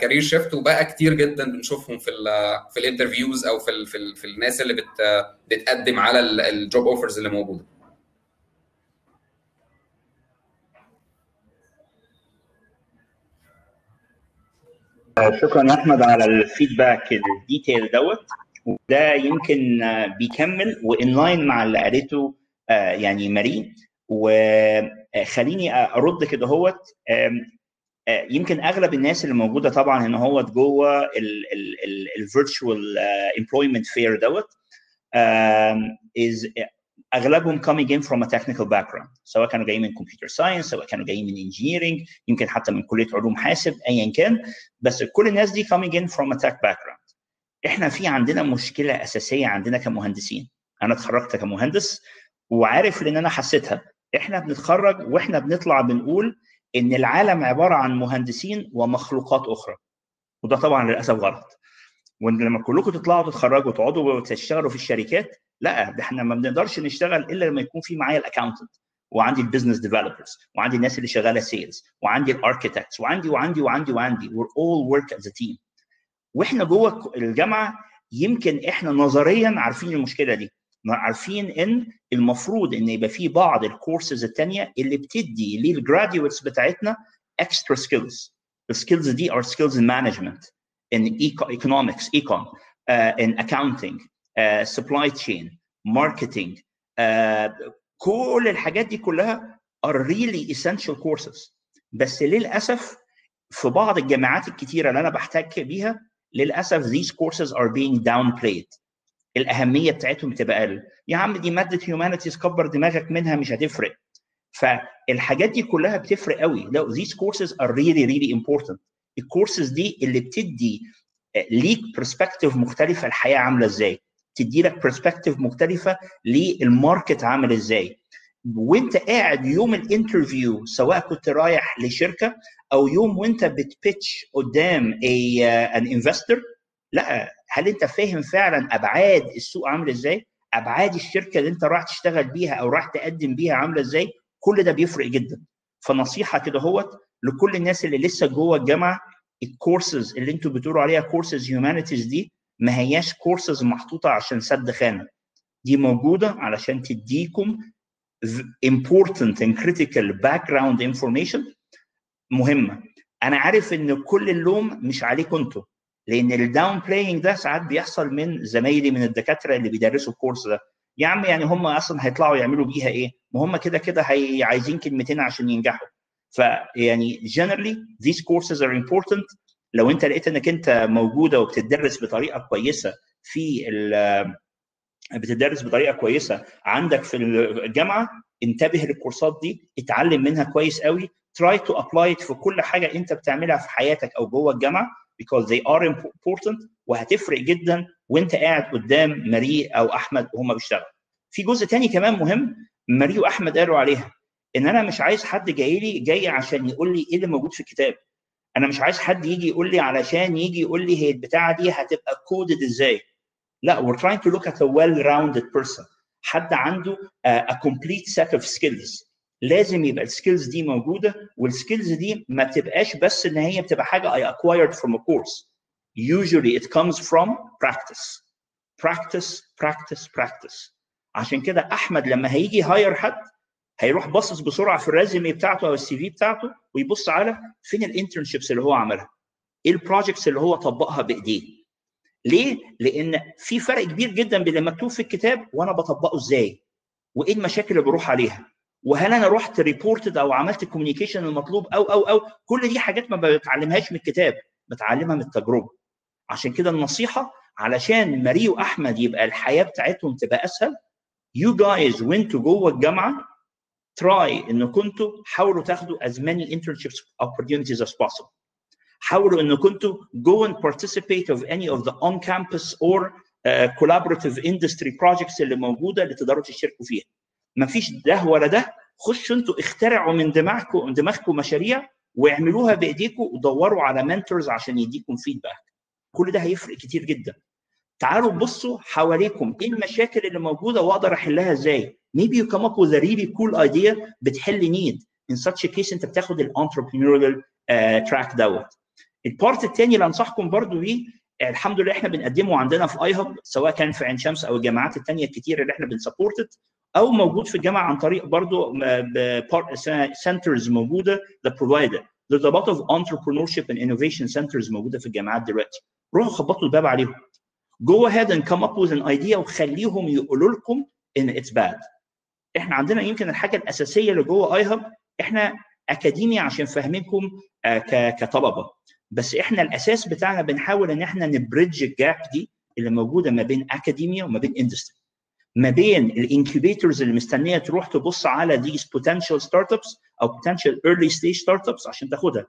كارير شيفت وبقى كتير جدا بنشوفهم في ال في الانترفيوز أو في ال في, ال في الناس اللي بت بتقدم على الجوب اوفرز اللي موجودة. شكرا يا أحمد على الفيدباك الديتيل دوت. وده يمكن بيكمل وإن لاين مع اللي قالته يعني ماري. وخليني أرد كده هوت. يمكن أغلب الناس اللي موجودة طبعا هنا هو جوه الفيرتشوال امبلويمنت فير دوت. أغلبهم coming in from a technical background سواء كانوا جايين من computer science سواء كانوا جايين من engineering يمكن حتى من كلية علوم حاسب ايا كان. بس كل الناس دي coming in from a tech background. إحنا في عندنا مشكلة أساسية عندنا كمهندسين. أنا اتخرجت كمهندس وعارف لأن أنا حسيتها. إحنا بنتخرج وإحنا بنطلع بنقول إن العالم عبارة عن مهندسين ومخلوقات أخرى. وده طبعا للأسف غلط. وإن لما كلكم تطلعوا تتخرجوا وتقعدوا تشتغلوا في الشركات لا ده إحنا ما بنقدرش نشتغل إلا لما يكون في معايا الاكونتنت وعندي البيزنس ديفلوبرز وعندي الناس اللي شغالة سيلز وعندي الاركيتكتس وعندي وعندي وعندي وعندي. All work as a team. وإحنا جوه الجامعة يمكن إحنا نظريا عارفين المشكلة دي. عارفين ان المفروض ان يبقى في بعض الكورسز الثانية اللي بتدي للجراديويتس بتاعتنا اكسترا سكيلز السكيلز دي are skills in management in eco economics econ chain marketing uh, كل الحاجات دي كلها are really essential courses. بس للأسف في بعض الجامعات الكتيرة اللي أنا بحتك بيها للأسف these courses are being downplayed. الأهمية بتاعتهم بتبقى أقل. يا عم دي مادة هيومانيتيز كبر دماغك منها مش هتفرق. فالحاجات دي كلها بتفرق قوي. لو these courses are really really important. الكورسز دي اللي بتدي ليك برسبكتيف مختلفة الحياة عاملة إزاي. تدي لك برسبكتيف مختلفة للماركت عامل إزاي. وإنت قاعد يوم الانترفيو سواء كنت رايح لشركة أو يوم وإنت بتبيتش قدام ان انفستور لا. هل إنت فاهم فعلا أبعاد السوق عامل إزاي؟ أبعاد الشركة اللي إنت رايح تشتغل بيها أو رايح تقدم بيها عاملة إزاي؟ كل ده بيفرق جدا. فنصيحة كده هوت لكل الناس اللي لسه جوه الجامعة الكورسز اللي إنتوا بتقولوا عليها كورسز هيومانيتيز دي ما هياش كورسز محطوطة عشان سد خانة. دي موجودة علشان تديكم important and critical background information. مهمة. أنا عارف إن كل اللوم مش عليكم أنتوا لأن ال downplaying ده ساعات بيحصل من زمايلي من الدكاترة اللي بيدرسوا ال course ده. يا عم يعني هم أصلا هيطلعوا يعملوا بيها إيه؟ ما هم كده كده عايزين كلمتين عشان ينجحوا. فيعني generally these courses are important. لو انت لقيت انك انت موجودة وبتدرس بطريقة كويسة في بتدرس بطريقة كويسة عندك في الجامعة انتبه للكورسات دي اتعلم منها كويس قوي try to apply it في كل حاجة انت بتعملها في حياتك أو جوه الجامعة because they are important وهتفرق جدا وانت قاعد قدام ماري أو احمد وهم بيشتغلوا. في جزء تاني كمان مهم ماري واحمد قالوا عليها ان أنا مش عايز حد جاي لي جاي عشان يقول لي إيه اللي موجود في الكتاب. أنا مش عايز حد يجي يقول لي علشان يجي يقول لي هي البتاعة دي هتبقى كودد إزاي. لا we're trying to look at a well-rounded person. حد عنده a complete set of skills. لازم يبقى ال skills دي موجودة وال skills دي ما بتبقاش بس إن هي بتبقى حاجة I acquired from a course. Usually it comes from practice. Practice, practice, practice. عشان كده أحمد لما هيجي hire حد هيروح باصص بسرعة في ال resume بتاعته أو ال CV بتاعته ويبص على فين ال internships اللي هو عملها. إيه ال projects اللي هو طبقها بإيديه. ليه؟ لأن في فرق كبير جدا بين مكتوب في الكتاب وأنا بطبقه إزاي. وإيه المشاكل اللي بروح عليها. وهل أنا رحت reported أو عملت ال communication المطلوب أو أو أو كل دي حاجات ما بتعلمهاش من الكتاب بتعلمها من التجربة عشان كده النصيحة علشان ماري وأحمد يبقى الحياة بتاعتهم تبقى أسهل you guys وانتوا جوه الجامعة try إن انتوا تحاولوا تاخدوا as many internships opportunities as possible. حاولوا ان كنتوا go and participate of any of the on campus or uh, collaborative industry projects اللي موجودة اللي تقدروا تشتركوا فيها. مفيش ده ولا ده. خشوا أنتوا اخترعوا من دماغكم من دماغكم مشاريع واعملوها بايديكم ودوروا على منتورز عشان يديكم فيدباك كل ده هيفرق كتير جدا. تعالوا بصوا حواليكم إيه المشاكل اللي موجودة وأقدر أحلها إزاي maybe you come up with a really cool idea بتحل نيد in such a case أنت بتاخد ال entrepreneurial track دوت ال part الثاني اللي أنصحكم برضو بيه الحمد لله إحنا بنقدمه عندنا في iHub سواء كان في عين شمس أو الجامعات الثانية الكتير اللي إحنا بن support أو موجود في الجامعة عن طريق برضو centers موجودة the provider a lot of entrepreneurship and innovation centers موجودة في الجامعات دلوقتي. روحوا خبطوا الباب عليهم. Go ahead and come up with an idea وخليهم يقولوا لكم إن it's bad. إحنا عندنا يمكن الحاجة الأساسية اللي جوه iHub إحنا أكاديمي عشان فاهمينكم كطلبة. بس إحنا الأساس بتاعنا بنحاول إن إحنا ن bridge ال gap دي اللي موجودة ما بين أكاديميا وما بين industry. ما بين ال incubators اللي مستنية تروح تبص على these potential startups أو potential early stage startups عشان تاخدها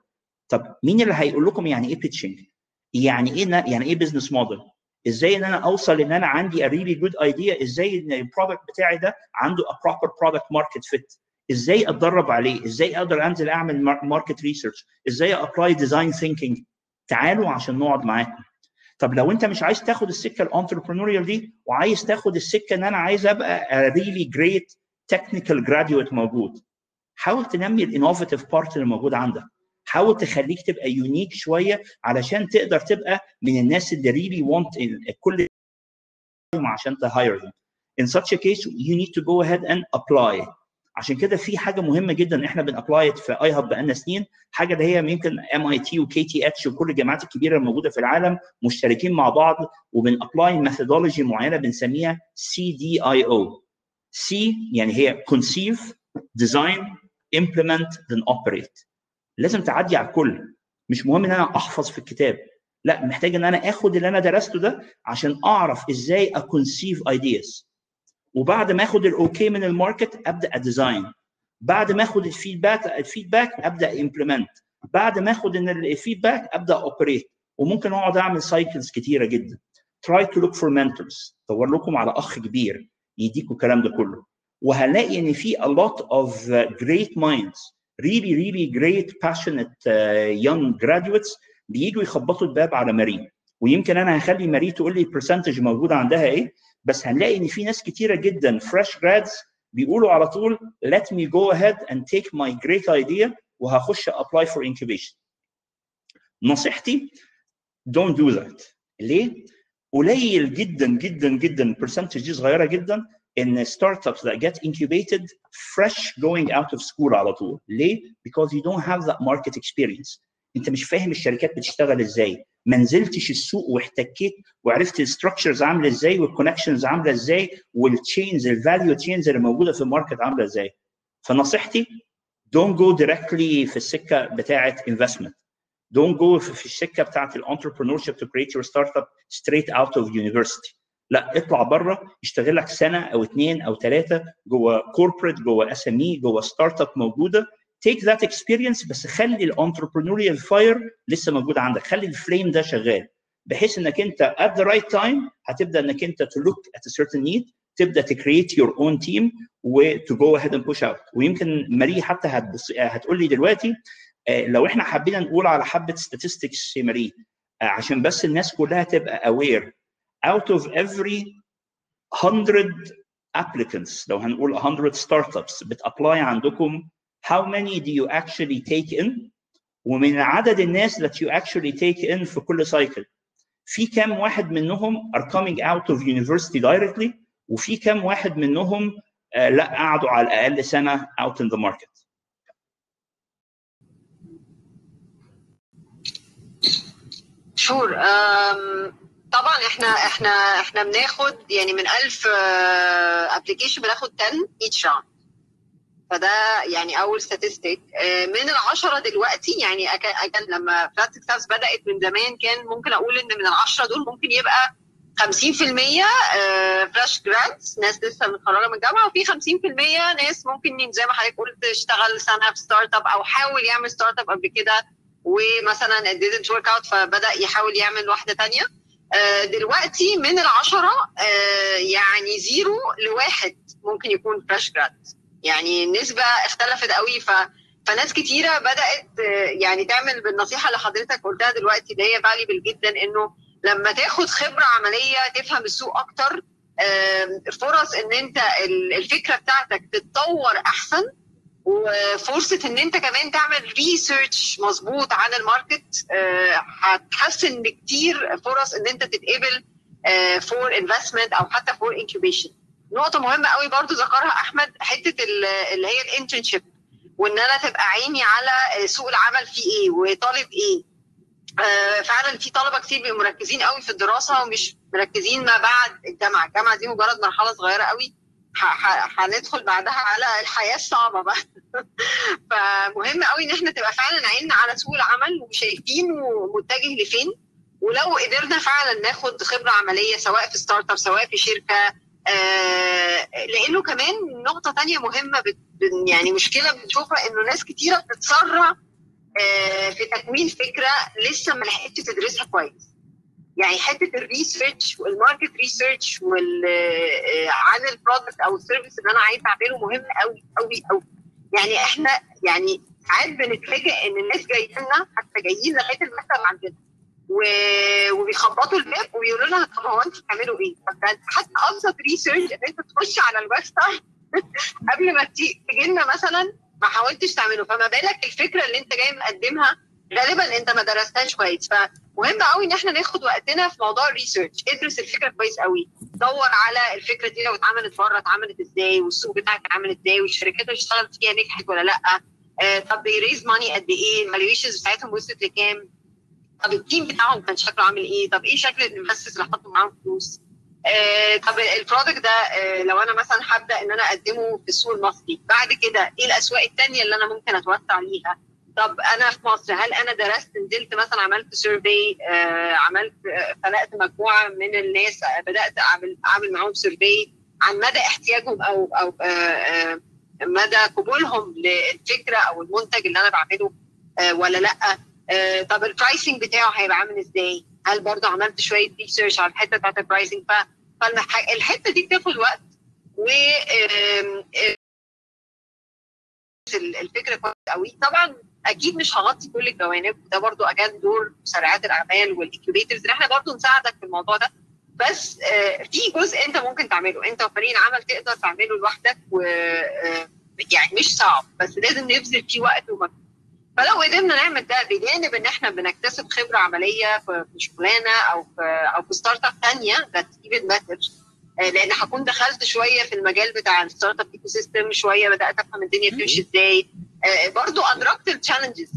طب مين اللي هيقول لكم يعني إيه pitching يعني إيه يعني إيه business model إزاي ان أنا اوصل ان أنا عندي a really good idea إزاي ان ال product بتاعي ده عنده a proper product market fit. إزاي اتدرب عليه؟ إزاي أقدر انزل اعمل market research إزاي apply design thinking تعالوا عشان نقعد معاكم طب لو انت مش عايز تاخد السكة ال entrepreneurial دي وعايز تاخد السكة ان أنا عايز ابقى really great technical graduate موجود حاول تنمي ال innovative part اللي موجود عندك. حاول تخليك تبقى unique شوية علشان تقدر تبقى من الناس اللي really وانت كل عشان ت hire them. In such a case you need to go ahead and apply. عشان كده في حاجة مهمة جدا إحنا بن apply في iHub بقالنا سنين. حاجة اللي هي يمكن MIT و KTH وكل الجامعات الكبيرة الموجودة في العالم مشتركين مع بعض وبن apply methodology معينة بنسميها CDIO سي يعني هي conceive design implement then operate. لازم تعدي على الكل. مش مهم إن أنا أحفظ في الكتاب. لا محتاج إن أنا آخد اللي أنا درسته ده عشان أعرف إزاي a conceive ideas وبعد ما آخد ال okay من ال market أبدأ أ design. بعد ما آخد ال feedback ال feedback أبدأ implement بعد ما آخد إن ال feedback أبدأ operate وممكن أقعد أعمل cycles كتيرة جدا. Try to look for mentors. دور لكم على أخ كبير يديكوا الكلام ده كله. وهنلاقي إن في a lot of great minds really really great passionate uh, young graduates بييجوا يخبطوا الباب على ماري ويمكن أنا هخلي ماري تقول لي ال percentage موجوده عندها إيه بس هنلاقي إن في ناس كتيرة جدا fresh grads بيقولوا على طول let me go ahead and take my great idea وهخش apply for incubation. نصيحتي don't do that. ليه؟ قليل جدا جدا جدا ال percentage دي صغيرة جدا ان startups that get incubated fresh going out of school على طول. ليه؟ because you don't have that market experience. انت مش فاهم الشركات بتشتغل إزاي. ما نزلتش السوق واحتكيت وعرفت ال structures عاملة إزاي وال connections عاملة إزاي وال chains ال value chains اللي موجودة في ال market عاملة إزاي. فنصيحتي don't go directly في السكة بتاعه investment. Don't go في السكة بتاعه ال entrepreneurship to create your startup straight out of university. لا اطلع بره اشتغل لك سنة أو اثنين أو ثلاثة جوه corporate جوه SME جوه startup موجودة. Take that experience بس خلي ال entrepreneurial fire لسه موجود عندك. خلي ال flame ده شغال. بحيث إنك أنت at the right time هتبدأ إنك أنت to look at a certain need تبدأ to create your own team و to go ahead and push out. ويمكن ماري حتى هتبص هتقول لي دلوقتي لو إحنا حبينا نقول على حبة في ماري عشان بس الناس كلها تبقى aware out of every 100 applicants لو هنقول 100 startups بتابلاي عندكم how many do you actually take in ومن عدد الناس that you actually take in في كل cycle في كام واحد منهم are coming out of university directly وفي كام واحد منهم uh, لا قعدوا على الاقل سنه out in the market شور طبعا إحنا إحنا إحنا بناخد يعني من 1000 application بناخد 10 each round. فده يعني أول statistic من العشرة دلوقتي يعني كان لما Flat6Labs بدأت من زمان كان ممكن أقول إن من العشرة دول ممكن يبقى 50% fresh grads ناس لسه متخرجة من الجامعة وفي 50% ناس ممكن زي ما حضرتك قلت اشتغل سنه في startup أو حاول يعمل startup قبل كده ومثلا it didn't work out فبدأ يحاول يعمل واحدة ثانية دلوقتي من العشرة يعني zero لواحد ممكن يكون fresh grad يعني النسبة اختلفت قوي ف... فناس كتيرة بدأت يعني تعمل بالنصيحة اللي حضرتك قلتها دلوقتي اللي هي valuable جدا إنه لما تاخد خبرة عملية تفهم السوق أكتر فرص إن أنت الفكرة بتاعتك تتطور أحسن وفرصة إن أنت كمان تعمل research مظبوط عن ال market هتحسن بكتير فرص إن أنت تتقبل for investment أو حتى for incubation نقطة مهمة قوي برضو ذكرها أحمد حتة اللي هي ال internship وإن أنا تبقى عيني على سوق العمل فيه إيه وطالب إيه. آه فعلا في طلبة كتير بيبقوا مركزين قوي في الدراسة ومش مركزين ما بعد الجامعة. الجامعة دي مجرد مرحلة صغيرة قوي هندخل بعدها على الحياة الصعبة بقى. *laughs* فمهم قوي إن إحنا تبقى فعلا عيننا على سوق العمل وشايفين ومتجه لفين. ولو قدرنا فعلا ناخد خبرة عملية سواء في startup سواء في شركة. آه لأنه كمان نقطة تانية مهمة يعني مشكلة بنشوفها إنه ناس كتيرة بتتسرع آه في تكوين فكرة لسه ما لحقتش تدرسها كويس. يعني حتة ال research وال market research وال عن ال product أو ال service اللي أنا عايز أعمله مهم قوي قوي قوي يعني إحنا يعني ساعات بنتفاجئ إن الناس جايين لنا حتى جايين لغاية المكتب عندنا. و... وبيخبطوا الباب ويقولوا لنا طب هو أنتوا بتعملوا إيه؟ طب حتى أبسط research إن أنت تخش على ال website *laughs* قبل ما تيجي لنا مثلا ما حاولتش تعمله. فما بالك الفكرة اللي أنت جاي مقدمها غالبا أنت ما درستهاش كويس. فمهم قوي إن إحنا ناخد وقتنا في موضوع ال research. ادرس الفكرة كويس قوي دور على الفكرة دي لو اتعملت بره اتعملت إزاي والسوق بتاعك عامل إزاي والشركات اللي اشتغلت فيها نجحت ولا لأ. آه طب بي raise money قد إيه؟ ال valuations بتاعتهم وصلت لكام؟ طب ال team بتاعهم كان شكله عامل إيه؟ طب إيه شكل ال investors اللي حطوا معاهم فلوس؟ آه طب ال product ده آه لو أنا مثلا هبدأ إن أنا أقدمه في السوق المصري بعد كده إيه الأسواق الثانية اللي أنا ممكن أتوسع ليها؟ طب أنا في مصر هل أنا درست نزلت مثلا عملت survey آه عملت خلقت مجموعة من الناس بدأت أعمل أعمل معاهم survey عن مدى احتياجهم أو أو آه آه مدى قبولهم للفكرة أو المنتج اللي أنا بعمله آه ولا لأ؟ آه طب ال pricing بتاعه هيبقى عامل إزاي؟ هل برضه عملت شوية research على الحتة بتاعت ال pricing فالحته دي بتاخد وقت و الفكرة كويس قوي طبعا أكيد مش هغطي كل الجوانب ده برضو اكاد دور مسرعات الأعمال وال incubators إحنا برضو نساعدك في الموضوع ده. بس في جزء أنت ممكن تعمله أنت وفريق العمل تقدر تعمله لوحدك و يعني مش صعب بس لازم نبذل فيه وقت ومجهود. فلو قدرنا نعمل ده بجانب إن إحنا بنكتسب خبرة عملية في شغلانة أو في أو في startup ثانية that's even better لأن هكون دخلت شوية في المجال بتاع ال startup ecosystem شوية بدأت أفهم الدنيا بتمشي إزاي. برضو أدركت ال challenges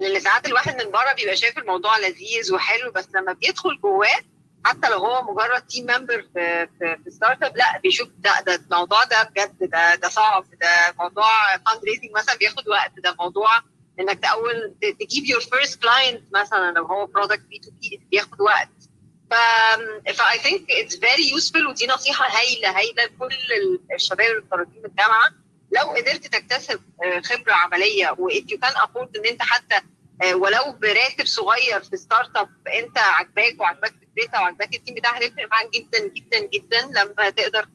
لأن ساعات الواحد من بره بيبقى شايف الموضوع لذيذ وحلو بس لما بيدخل جواه حتى لو هو مجرد team member في في, في startup لأ بيشوف ده ده الموضوع ده بجد ده ده صعب ده موضوع fundraising مثلا بياخد وقت ده موضوع إنك اول تجيب your first client مثلا لو هو product B2B بياخد وقت. ف ف I think it's very useful ودي نصيحة هايلة هايلة لكل الشباب اللي من الجامعة لو قدرت تكتسب خبرة عملية و if you can afford إن أنت حتى ولو براتب صغير في startup أنت عاجباك وعاجباك فكرتها وعاجباك ال team بتاعها هيفرق معاك جدا جدا جدا لما تقدر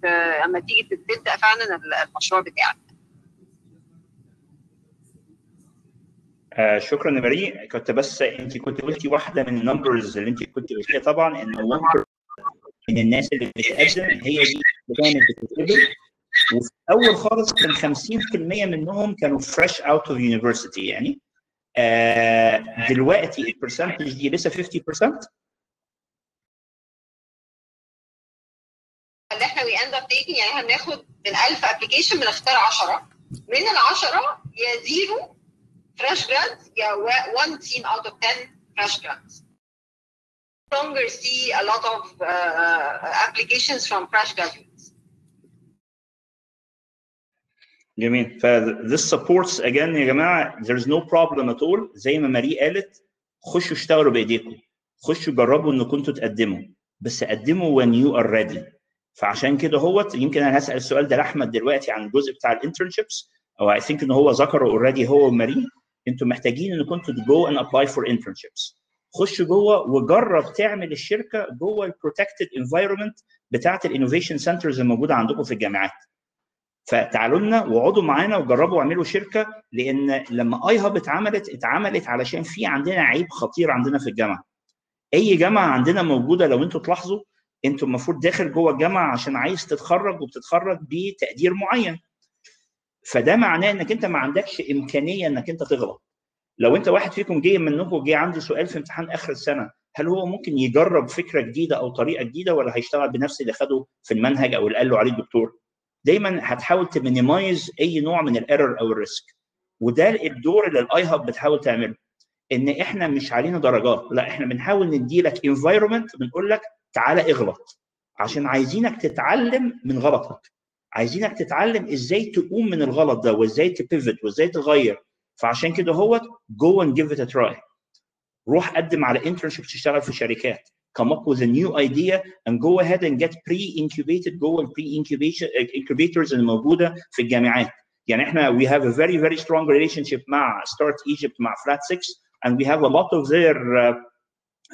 لما تيجي تبدأ فعلا المشروع بتاعك. آه شكرا يا مريم كنت بس انت كنت قلتي واحدة من ال numbers اللي انت كنت قلتيها طبعا إن من الناس اللي بتقدم هي دي اللي كانت بتتقبل. وفي الأول خالص كان 50% منهم كانوا fresh out of university يعني. آه دلوقتي ال percentage دي لسه 50% اللي إحنا we end up يعني بناخد من 1000 application بنختار 10 من ال 10 يا zero fresh grads yeah one team out of 10 fresh grads longer see a lot of uh, applications from fresh graduates. جميل ف this supports again يا جماعة there's no problem at all. زي ما ماري قالت خشوا اشتغلوا بإيديكم. خشوا جربوا إنكم كنتوا تقدموا. بس قدموا when you are ready. فعشان كده هوت يمكن أنا هسأل السؤال ده لأحمد دلوقتي عن الجزء بتاع ال internships أو I think إن هو ذكره already هو وماري. أنتم محتاجين ان كنتوا go and apply for internships خش جوه وجرب تعمل الشركة جوه ال protected environment بتاعة ال innovation centers الموجوده عندكم في الجامعات. فتعالوا لنا واقعدوا معانا وجربوا اعملوا شركة لأن لما iHub اتعملت اتعملت علشان في عندنا عيب خطير عندنا في الجامعة. أي جامعة عندنا موجودة لو أنتوا تلاحظوا أنتوا المفروض داخل جوه الجامعة عشان عايز تتخرج وبتتخرج بتقدير معين. فده معناه إنك أنت ما عندكش إمكانية إنك أنت تغلط. لو أنت واحد فيكم جه منكم جه عنده سؤال في امتحان آخر السنة هل هو ممكن يجرب فكرة جديدة أو طريقة جديدة ولا هيشتغل بنفس اللي خده في المنهج أو اللي قال له عليه الدكتور؟ دايما هتحاول ت minimize أي نوع من ال error أو ال risk. وده الدور اللي ال iHub بتحاول تعمله إن إحنا مش علينا درجات لا إحنا بنحاول نديلك environment بنقول لك تعالى اغلط عشان عايزينك تتعلم من غلطك. عايزينك تتعلم إزاي تقوم من الغلط ده وازاي ت pivot وازاي تغير. فعشان كده هو go and give it a try روح قدم على internship تشتغل في شركات. Come up with a new idea and go ahead and get pre-incubated جوه ال pre-incubation incubators اللي موجودة في الجامعات. يعني إحنا we have a very very strong relationship مع Start Egypt مع Flat6 and we have a lot of their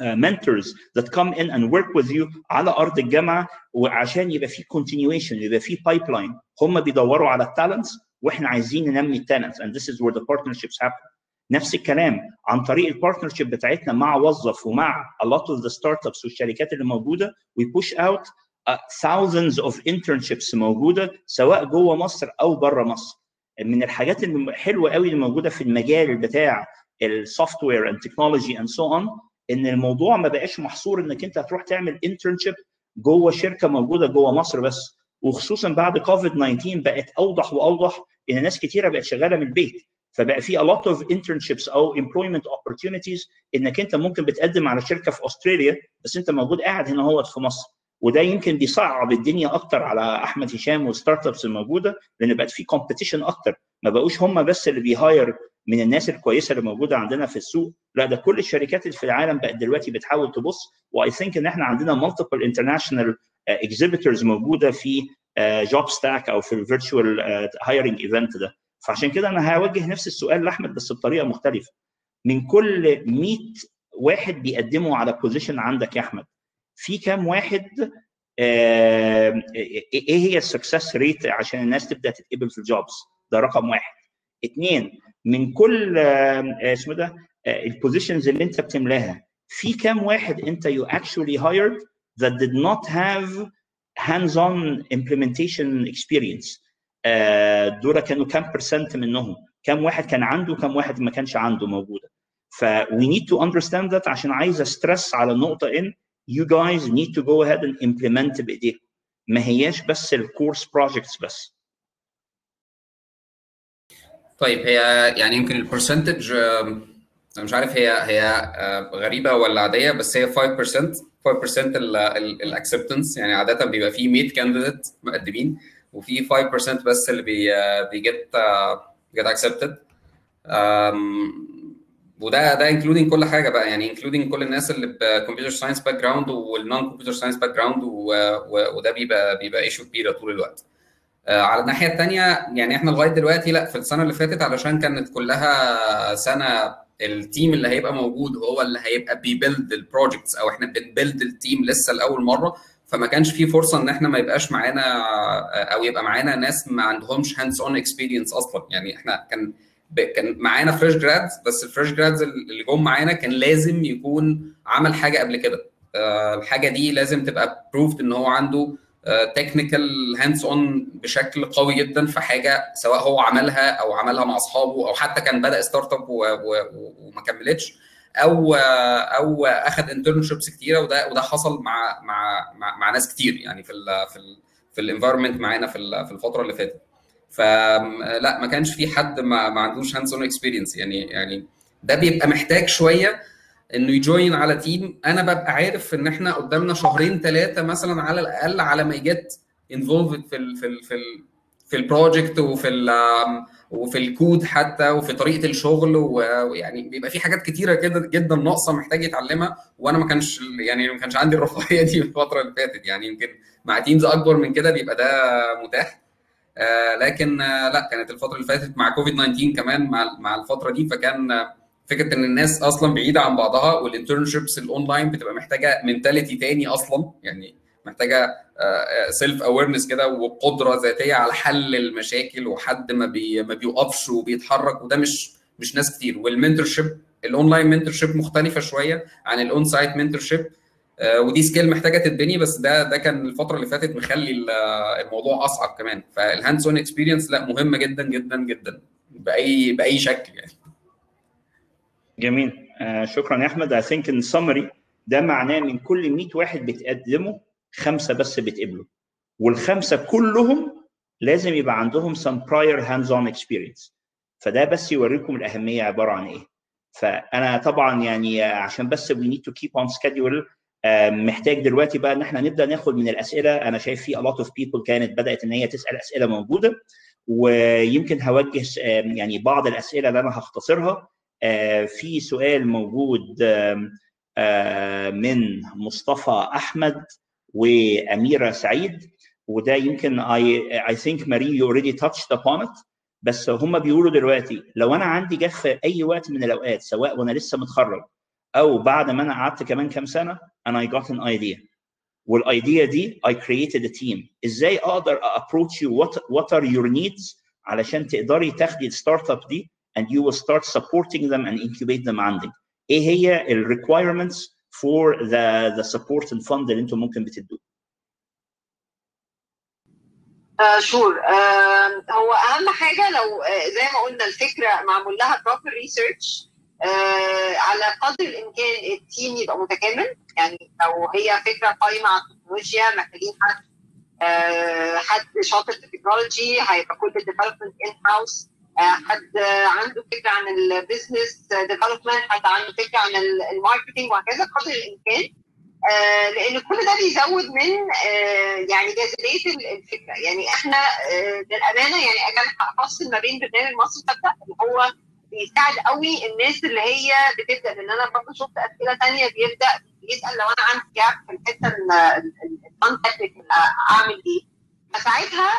mentors that come in and work with you على أرض الجامعة وعشان يبقى في continuation يبقى في pipeline. هم بيدوروا على ال talents وإحنا عايزين ننمي ال talents and this is where the partnerships happen. نفس الكلام عن طريق ال partnership بتاعتنا مع Wuzzuf ومع a lot of the startups والشركات اللي موجودة. We push out uh, thousands of internships موجودة سواء جوه مصر أو بره مصر. من الحاجات الحلوه قوي اللي موجودة في المجال بتاع ال software and technology and so on إن الموضوع ما بقاش محصور إنك أنت هتروح تعمل internship جوه شركة موجودة جوه مصر بس. وخصوصا بعد كوفيد 19 بقت أوضح وأوضح إن ناس كتيرة بقت شغالة من البيت. فبقى في a lot of internships أو employment opportunities إنك أنت ممكن بتقدم على شركة في أستراليا بس أنت موجود قاعد هنا هو في مصر. وده يمكن بيصعب الدنيا أكتر على أحمد هشام وال startups الموجودة لأن بقت في competition أكتر. ما بقوش هم بس اللي بي hire من الناس الكويسة اللي موجودة عندنا في السوق. لا ده كل الشركات اللي في العالم بقت دلوقتي بتحاول تبص و I think إن إحنا عندنا multiple international exhibitors موجودة في Jobstack أو في ال virtual hiring event ده. فعشان كده أنا هوجه نفس السؤال لأحمد بس بطريقة مختلفة. من كل 100 واحد بيقدموا على position عندك يا أحمد في كام واحد آه إيه هي ال success rate عشان الناس تبدأ تتقبل في ال jobs ده رقم واحد. اثنين من كل آه اسمه ده آه ال positions اللي انت بتملاها في كام واحد انت you actually hired that did not have hands-on implementation experience دول كانوا كام percent منهم؟ كام واحد كان عنده كام واحد ما كانش عنده موجودة؟ ف we need to understand that عشان عايز a stress على النقطه إن you guys need to go ahead and implement بايديكم ما هياش بس ال course projects بس. طيب هي يعني يمكن ال percentage أنا مش عارف هي هي غريبة ولا عادية بس هي 5% 5% ال acceptance يعني عادة بيبقى فيه 100 candidate مقدمين وفي 5% بس اللي بي بي get get accepted وده ده including كل حاجة بقى يعني including كل الناس اللي ب computer science background وال non computer science background وده بيبقى بيبقى issue كبيرة طول الوقت. على الناحية الثانية يعني إحنا لغاية دلوقتي لأ في السنة اللي فاتت علشان كانت كلها سنة ال team اللي هيبقى موجود هو اللي هيبقى بي build ال projects أو إحنا بن build ال team لسه لأول مرة فما كانش في فرصة إن إحنا ما يبقاش معانا أو يبقى معانا ناس ما عندهمش hands-on experience أصلا. يعني إحنا كان كان معانا fresh grads بس ال fresh grads اللي جم معانا كان لازم يكون عمل حاجة قبل كده. الحاجة دي لازم تبقى proved إن هو عنده technical hands-on بشكل قوي جدا في حاجة سواء هو عملها أو عملها مع أصحابه أو حتى كان بدأ startup وما كملتش أو أو اخذ internships كتيرة وده وده حصل مع مع مع, مع ناس كتير يعني في ال في ال في ال environment معانا في في الفترة اللي فاتت. فلا ما كانش في حد ما, ما عندوش hands-on experience يعني يعني ده بيبقى محتاج شوية انه ي join على team أنا ببقى عارف ان إحنا قدامنا شهرين ثلاثة مثلا على الأقل على ما ي get involved في ال في ال في ال في ال project وفي ال وفي الكود حتى وفي طريقة الشغل ويعني بيبقى في حاجات كتيرة كده جدا ناقصة محتاج يتعلمها. وأنا ما كانش يعني ما كانش عندي الرفاهية دي في *laughs* الفترة اللي فاتت. يعني يمكن مع teams أكبر من كده بيبقى ده متاح. آه لكن آه لا كانت الفترة اللي فاتت مع كوفيد 19 كمان مع الفترة دي فكان فكرة إن الناس أصلا بعيدة عن بعضها وال internships ال online بتبقى محتاجة mentality تاني أصلا يعني محتاجة self-awareness كده وقدرة ذاتية على حل المشاكل وحد ما بي ما بيوقفش وبيتحرك وده مش مش ناس كتير. وال mentorship ال online mentorship مختلفة شوية عن ال on-site mentorship ودي skill محتاجة تتبني بس ده ده كان الفترة اللي فاتت مخلي الموضوع أصعب كمان. فال hands-on experience لا مهمة جدا جدا جدا بأي بأي شكل يعني. جميل. آه شكرا يا أحمد. I think in summary ده معناه من كل 100 واحد بتقدمه خمسة بس بتقبلوا والخمسة كلهم لازم يبقى عندهم some prior hands on experience. فده بس يوريكم الأهمية عبارة عن إيه. فأنا طبعا يعني عشان بس we need to keep on schedule محتاج دلوقتي بقى إن إحنا نبدأ ناخد من الأسئلة. أنا شايف في a lot of people كانت بدأت إن هي تسأل أسئلة موجودة ويمكن هوجه يعني بعض الأسئلة اللي أنا هختصرها. في سؤال موجود من مصطفى أحمد وأميرة سعيد وده يمكن I, I think Marie you already touched upon it بس هم بيقولوا دلوقتي لو أنا عندي جه في أي وقت من الأوقات سواء وأنا لسه متخرج أو بعد ما أنا قعدت كمان كام سنة أنا I got an idea. والايديا دي I created a team. إزاي أقدر you what what are your needs علشان تقدري تاخدي ال startup دي and you will start supporting them and incubate them عندك. إيه هي ال requirements for the the support and fund اللي أنتم ممكن بتدوه؟ sure آه هو أهم حاجة لو آه زي ما قلنا الفكرة معمول لها proper research آه على قدر الإمكان ال team يبقى متكامل. يعني لو هي فكرة قايمة على التكنولوجيا محتاجين حد حد شاطر في التكنولوجي هيبقى كل ال development in-house حد عنده فكرة عن ال business development حد عنده فكرة عن ال marketing وهكذا قدر الإمكان. آه لأن كل ده بيزود من آه يعني جاذبيه الفكرة. يعني إحنا آه للأمانة يعني أجل أفصل ما بين برنامج مصر تبدا اللي هو بيساعد قوي الناس اللي هي بتبدأ. لأن أنا برضه شفت أسئلة ثانية بيبدأ يسأل لو أنا عندي gap في الحتة أعمل إيه؟ فساعتها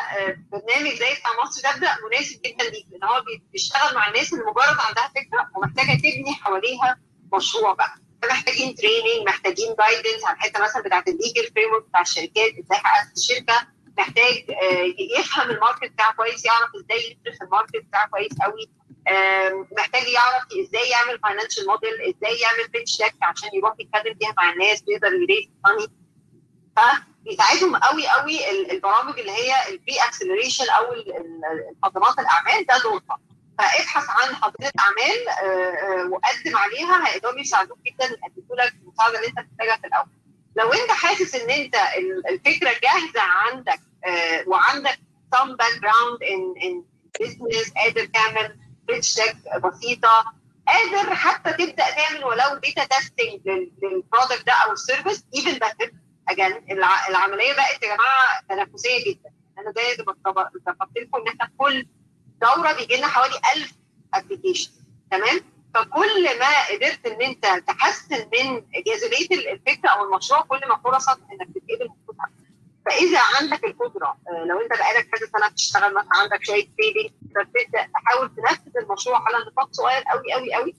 برنامج زي بتاع مصر تبدا مناسب جدا ليك لأن هو بيشتغل مع الناس اللي مجرد عندها فكرة ومحتاجة تبني حواليها مشروع بقى. محتاجين training محتاجين guidance على الحتة مثلا بتاعت ال legal framework بتاع الشركات إزاي اسس الشركة. محتاج يفهم ال market بتاعه كويس يعرف إزاي يدرس ال market بتاعه كويس قوي. محتاج يعرف إزاي يعمل financial model إزاي يعمل pitch عشان يروح يتكلم فيها مع الناس ويقدر ي raise money فبيساعدهم قوي قوي البرامج اللي هي ال pre-acceleration أو حضانات الأعمال. ده دورها فابحث عن حاضنه أعمال وقدم عليها هيقدروا يساعدوك جدا يقدموا لك المساعدة اللي أنت محتاجها في الأول. لو أنت حاسس إن أنت الفكرة جاهزة عندك وعندك some background in in business قادر تعمل pitch deck بسيطة قادر حتى تبدأ تعمل ولو beta testing لل product ده أو ال service but again العملية بقت يا جماعة تنافسية جدا. أنا زي ذكرت لكم إن إحنا كل دورة بيجي لنا حوالي 1000 application تمام؟ فكل ما قدرت إن أنت تحسن من جاذبيه الفكرة أو المشروع كل ما فرصك إنك تتقبل فإذا عندك القدرة لو أنت بقالك كذا سنة بتشتغل مثلا عندك شوية saving تبدا تحاول تنفذ المشروع على نطاق صغير قوي قوي قوي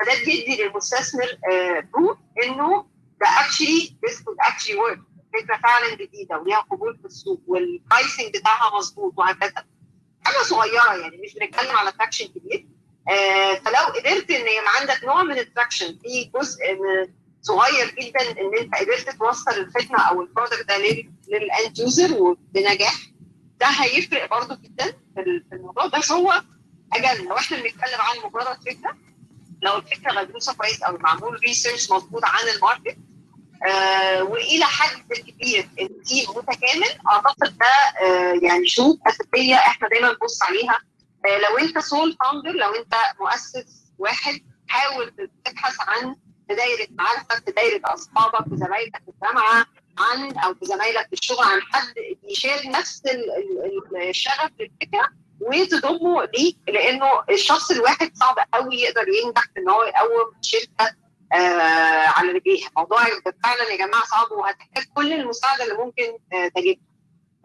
فده بيدي للمستثمر proof إنه ده actually this could actually work فكره فعلا جديده وليها قبول في السوق. وال pricing بتاعها مظبوط وهكذا. حاجة صغيرة يعني مش بنتكلم على traction كبير. آه فلو قدرت إن يبقى عندك نوع من ال traction في جزء صغير جدا إن أنت قدرت توصل الخدمة أو ال product ده لل end user وبنجاح ده هيفرق برضه جدا في الموضوع. بس هو أجل لو إحنا بنتكلم عن مجرد فكرة لو الفكرة مدروسة كويس أو معمول research مظبوط عن ال market آه وإلى حد كبير ال team متكامل. أعتقد ده آه يعني شروط أساسية إحنا دايما بنبص عليها. آه لو أنت sole founder لو أنت مؤسس واحد حاول تبحث عن في دايرة معارفك في دايرة أصحابك في زمايلك في الجامعة عن أو في زمايلك في الشغل عن حد يشير نفس الشغف للفكرة. وتضمه ليك لأنه الشخص الواحد صعب قوي يقدر ينجح في إن هو يقوم شركة آه على رجليها. موضوع فعلا يا جماعة صعب وهتحتاج كل المساعدة اللي ممكن آه تجدها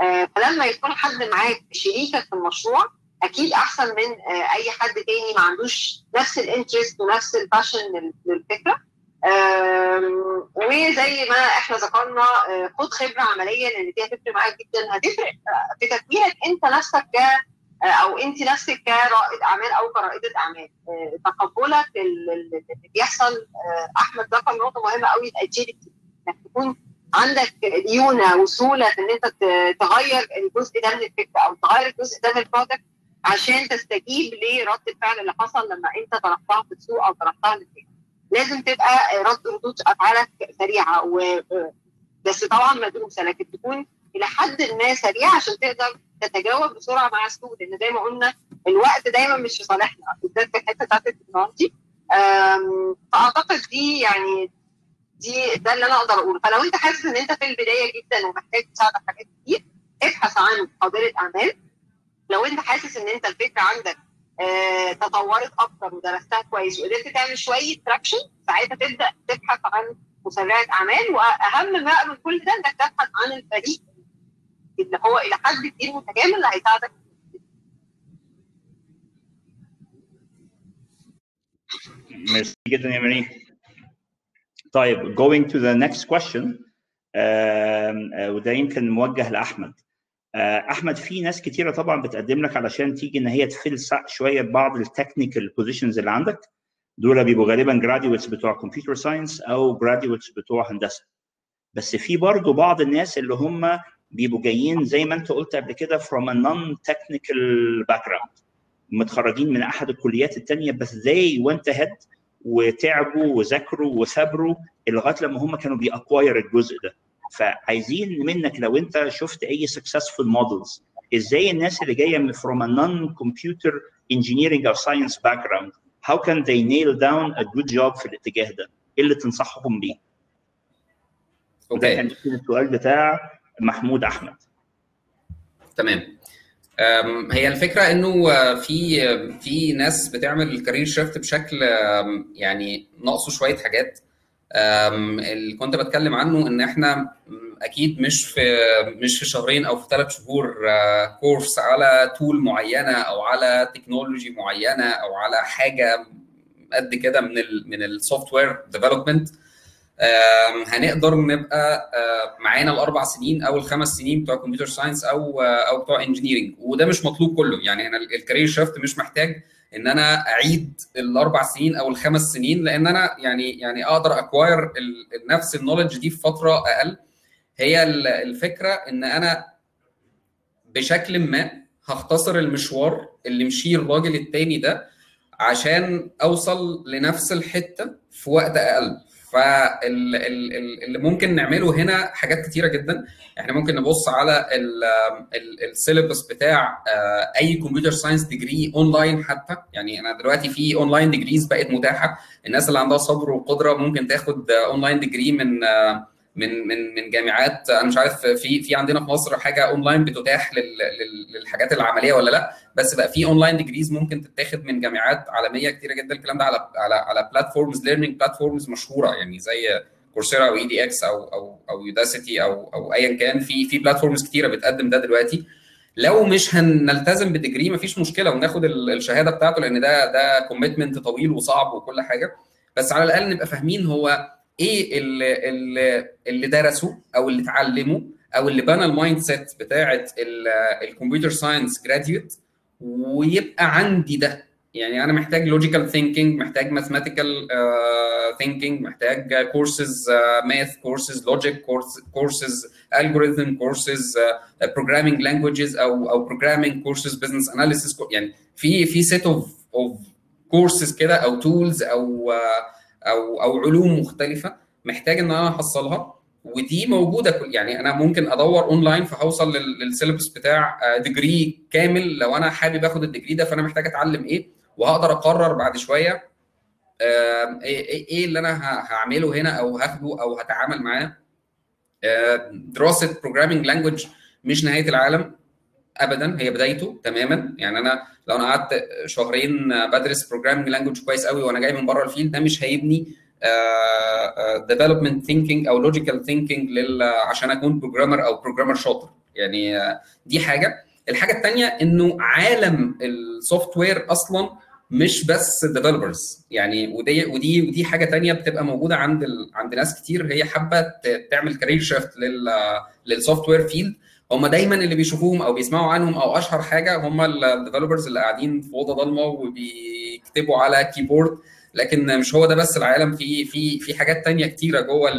آه فلما يكون حد معاك شريكك في المشروع أكيد أحسن من آه أي حد تاني ما عندوش نفس ال interest ونفس ال passion للفكرة. وزي ما إحنا ذكرنا خد خبرة عملية لأن دي هتفرق معاك جدا هتفرق في تكوينك أنت نفسك ك أو انت نفسك كرائد أعمال أو كرائدة أعمال. تقبلك اللي بيحصل أحمد ذكر نقطة مهمة قوي ال agility إنك تكون عندك ليونه وسهوله إن أنت تغير الجزء ده من الفكرة أو تغير الجزء ده من ال product عشان تستجيب لرد الفعل اللي حصل لما أنت طرحتها في السوق أو طرحتها للفكره لازم تبقى رد ردود أفعالك سريعة و بس طبعا مدروسة لكن تكون إلى حد ما سريعه عشان تقدر تتجاوب بسرعة مع السوق لأن زي ما قلنا الوقت دايما مش في صالحنا بالذات في الحتة بتاعت التكنولوجي. فأعتقد دي يعني دي ده اللي أنا أقدر أقوله. فلو أنت حاسس إن أنت في البداية جدا ومحتاج مساعده في حاجات كتير ابحث عن حاضره أعمال. لو أنت حاسس إن أنت الفكرة عندك آه، تطورت أكتر ودرستها كويس وقدرت تعمل شوية تراكشن ساعتها تبدأ تبحث عن مسرعه أعمال. وأهم بقى من كل ده إنك تبحث عن الفريق اللي هو إلى حد كبير متكامل اللي هيساعدك. ميرسي جدا يا مريم طيب going to the next question. آه، وده يمكن موجه لأحمد. آه، أحمد في ناس كتيرة طبعا بتقدم لك علشان تيجي إن هي ت fill شوية بعض ال technical positions اللي عندك. دول بيبقوا غالبا graduates بتوع computer science أو graduates بتوع هندسة. بس في برضه بعض الناس اللي هم بيبقوا جايين زي ما انت قلت قبل كده from a non-technical background متخرجين من أحد الكليات التانية بس they went ahead وتعبوا وذاكروا وثابروا لغاية لما هم كانوا بي acquire الجزء ده فعايزين منك لو انت شفت أي successful models إزاي الناس اللي جاية من from a non-computer engineering or science background how can they nail down a good job في الاتجاه ده؟ إيه اللي تنصحهم بيه؟ okay كان يمكن السؤال بتاع محمود أحمد. تمام. هي الفكرة إنه في في ناس بتعمل ال career shift بشكل يعني ناقصه شوية حاجات. اللي كنت بتكلم عنه إن إحنا أكيد مش في مش في شهرين أو في ثلاث شهور course على tool معينة أو على تكنولوجي معينة أو على حاجة قد كده من ال من ال software development هنقدر نبقى معانا الأربع سنين أو الخمس سنين بتوع computer science أو آه، أو بتوع engineering وده مش مطلوب كله. يعني أنا ال career shift مش محتاج إن أنا أعيد الأربع سنين أو الخمس سنين لأن أنا يعني يعني أقدر acquire نفس ال knowledge دي في فترة أقل. هي ال- الفكرة إن أنا بشكل ما هختصر المشوار اللي مشيه الراجل التاني ده عشان أوصل لنفس الحتة في وقت أقل. فاللي ممكن نعمله هنا حاجات كتيرة جدا. إحنا ممكن نبص على ال syllabus بتاع آه، أي computer science degree online حتى. يعني أنا دلوقتي في online degrees بقت متاحة. الناس اللي عندها صبر وقدرة ممكن تاخد online degree من آه، من من من جامعات أنا مش عارف في في عندنا في مصر حاجة اونلاين بتتاح لل- لل- للحاجات العملية ولا لأ؟ بس بقى في online degrees ممكن تتاخد من جامعات عالمية كتيرة جدا الكلام ده على على على platforms learning platforms مشهورة يعني زي Coursera أو edX أو أو أو Udacity أو أو ايا كان في في platforms كتيرة بتقدم ده دلوقتي. لو مش هنلتزم ب degree مفيش مشكلة وناخد ال- الشهادة بتاعته لأن ده ده commitment طويل وصعب وكل حاجة. بس على الأقل نبقى فاهمين هو إيه اللي اللي, درسوا أو اللي اتعلموا أو اللي بنى ال mindset بتاعه ال computer science graduate ويبقى عندي ده. يعني أنا محتاج logical thinking محتاج mathematical thinking محتاج courses math courses logic courses algorithm courses programming languages أو أو programming courses business analysis يعني في في set of of courses كده أو tools أو آه، أو أو علوم مختلفة محتاج إن أنا أحصلها ودي موجودة كل يعني أنا ممكن أدور اونلاين فهوصل لل- لل syllabus بتاع degree كامل. لو أنا حابب آخد ال degree ده فأنا محتاج أتعلم إيه وهقدر أقرر بعد شوية إيه إيه- إيه اللي أنا هعمله هنا أو هاخده أو هتعامل معاه. آه، دراسة programming language مش نهاية العالم ابدا هي بدايته تماما. يعني أنا لو أنا قعدت شهرين بدرس programming language كويس قوي وأنا جاي من بره ال field ده مش هيبني development thinking أو logical thinking عشان أكون programmer أو programmer شاطر. يعني آه، دي حاجة. الحاجة الثانية إنه عالم ال software أصلا مش بس developers يعني ودي ودي ودي حاجة تانية بتبقى موجودة عند ال... عند ناس كتير. هي حابة تعمل career shift لل لل software field هم دايما اللي بيشوفوهم أو بيسمعوا عنهم أو أشهر حاجة هم ال developers اللي قاعدين في أوضة ضلمة وبيكتبوا على keyboard لكن مش هو ده بس العالم في في في حاجات تانية كتيرة جوه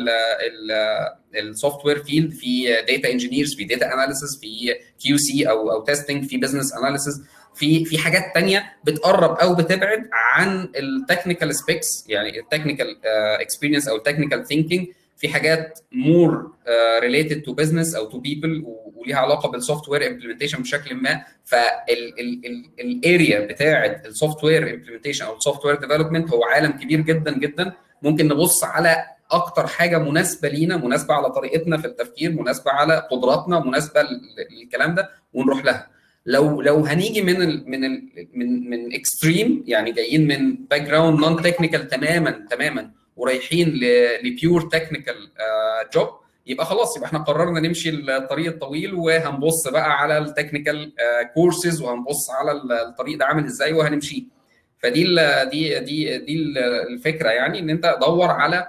ال software field في data engineers في data analysis في QC أو أو testing في business analysis في في حاجات تانية بتقرب أو بتبعد عن ال technical specs يعني ال technical experience أو ال technical thinking في حاجات more related to business أو to people وليها علاقة بال software implementation بشكل ما. فال area بتاعة ال software implementation أو ال software development هو عالم كبير جدا جدا. ممكن نبص على أكتر حاجة مناسبة لينا مناسبة على طريقتنا في التفكير مناسبة على قدراتنا مناسبة للكلام ده ونروح لها. لو لو هنيجي من ال من ال من من extreme يعني جايين من background non-technical تماما تماما ورايحين ل pure technical job يبقى خلاص يبقى إحنا قررنا نمشي الطريق الطويل وهنبص بقى على ال technical courses وهنبص على الطريق ده عامل إزاي وهنمشيه فدي ال دي دي دي الفكرة يعني إن أنت دور على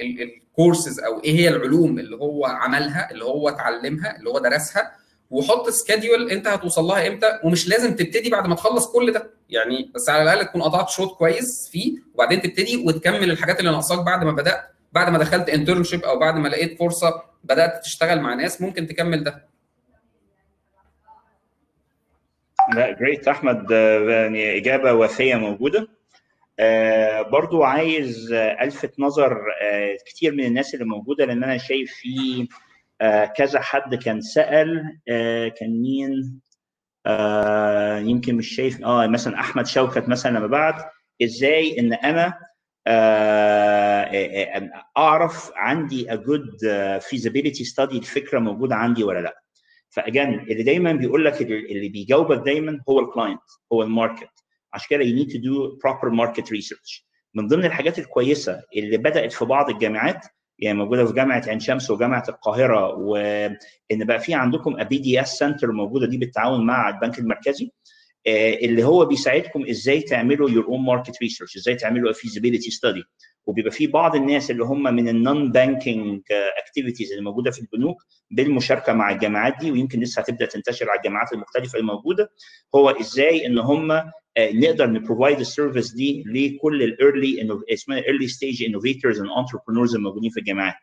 الكورسز أو إيه هي العلوم اللي هو عملها اللي هو اتعلمها اللي هو درسها وحط schedule انت هتوصل لها إمتى ومش لازم تبتدي بعد ما تخلص كل ده. يعني بس على الأقل تكون قطعت شوط كويس فيه وبعدين تبتدي وتكمل الحاجات اللي ناقصاك بعد ما بدأت. بعد ما دخلت internship أو بعد ما لقيت فرصة بدأت تشتغل مع ناس ممكن تكمل ده. لا جريت أحمد يعني إجابة وافيه موجودة. آه برضو عايز ألفت نظر آه كتير من الناس اللي موجودة لأن أنا شايف في كذا حد كان سأل آه كان مين؟ آه يمكن مش شايف آه مثلا أحمد شوكت مثلا لما بعت إزاي إن أنا آه أعرف عندي a good feasibility study الفكرة موجودة عندي ولا لأ. ف again اللي دايما بيقول لك اللي بيجاوبك دايما هو ال client هو ال market. عشان كده you need to do proper market research. من ضمن الحاجات الكويسة اللي بدأت في بعض الجامعات يعني موجودة في جامعة عين شمس وجامعة القاهرة وإن بقى في عندكم BDS center موجودة دي بالتعاون مع البنك المركزي اللي هو بيساعدكم إزاي تعملوا your own market research إزاي تعملوا feasibility study. وبيبقى في بعض الناس اللي هم من ال non-banking activities اللي موجودة في البنوك بالمشاركة مع الجامعات دي ويمكن لسه هتبدأ تنتشر على الجامعات المختلفة الموجودة. هو إزاي إن هم نقدر ن provide ال service دي لكل ال early اسمها early stage innovators and entrepreneurs الموجودين في الجامعات.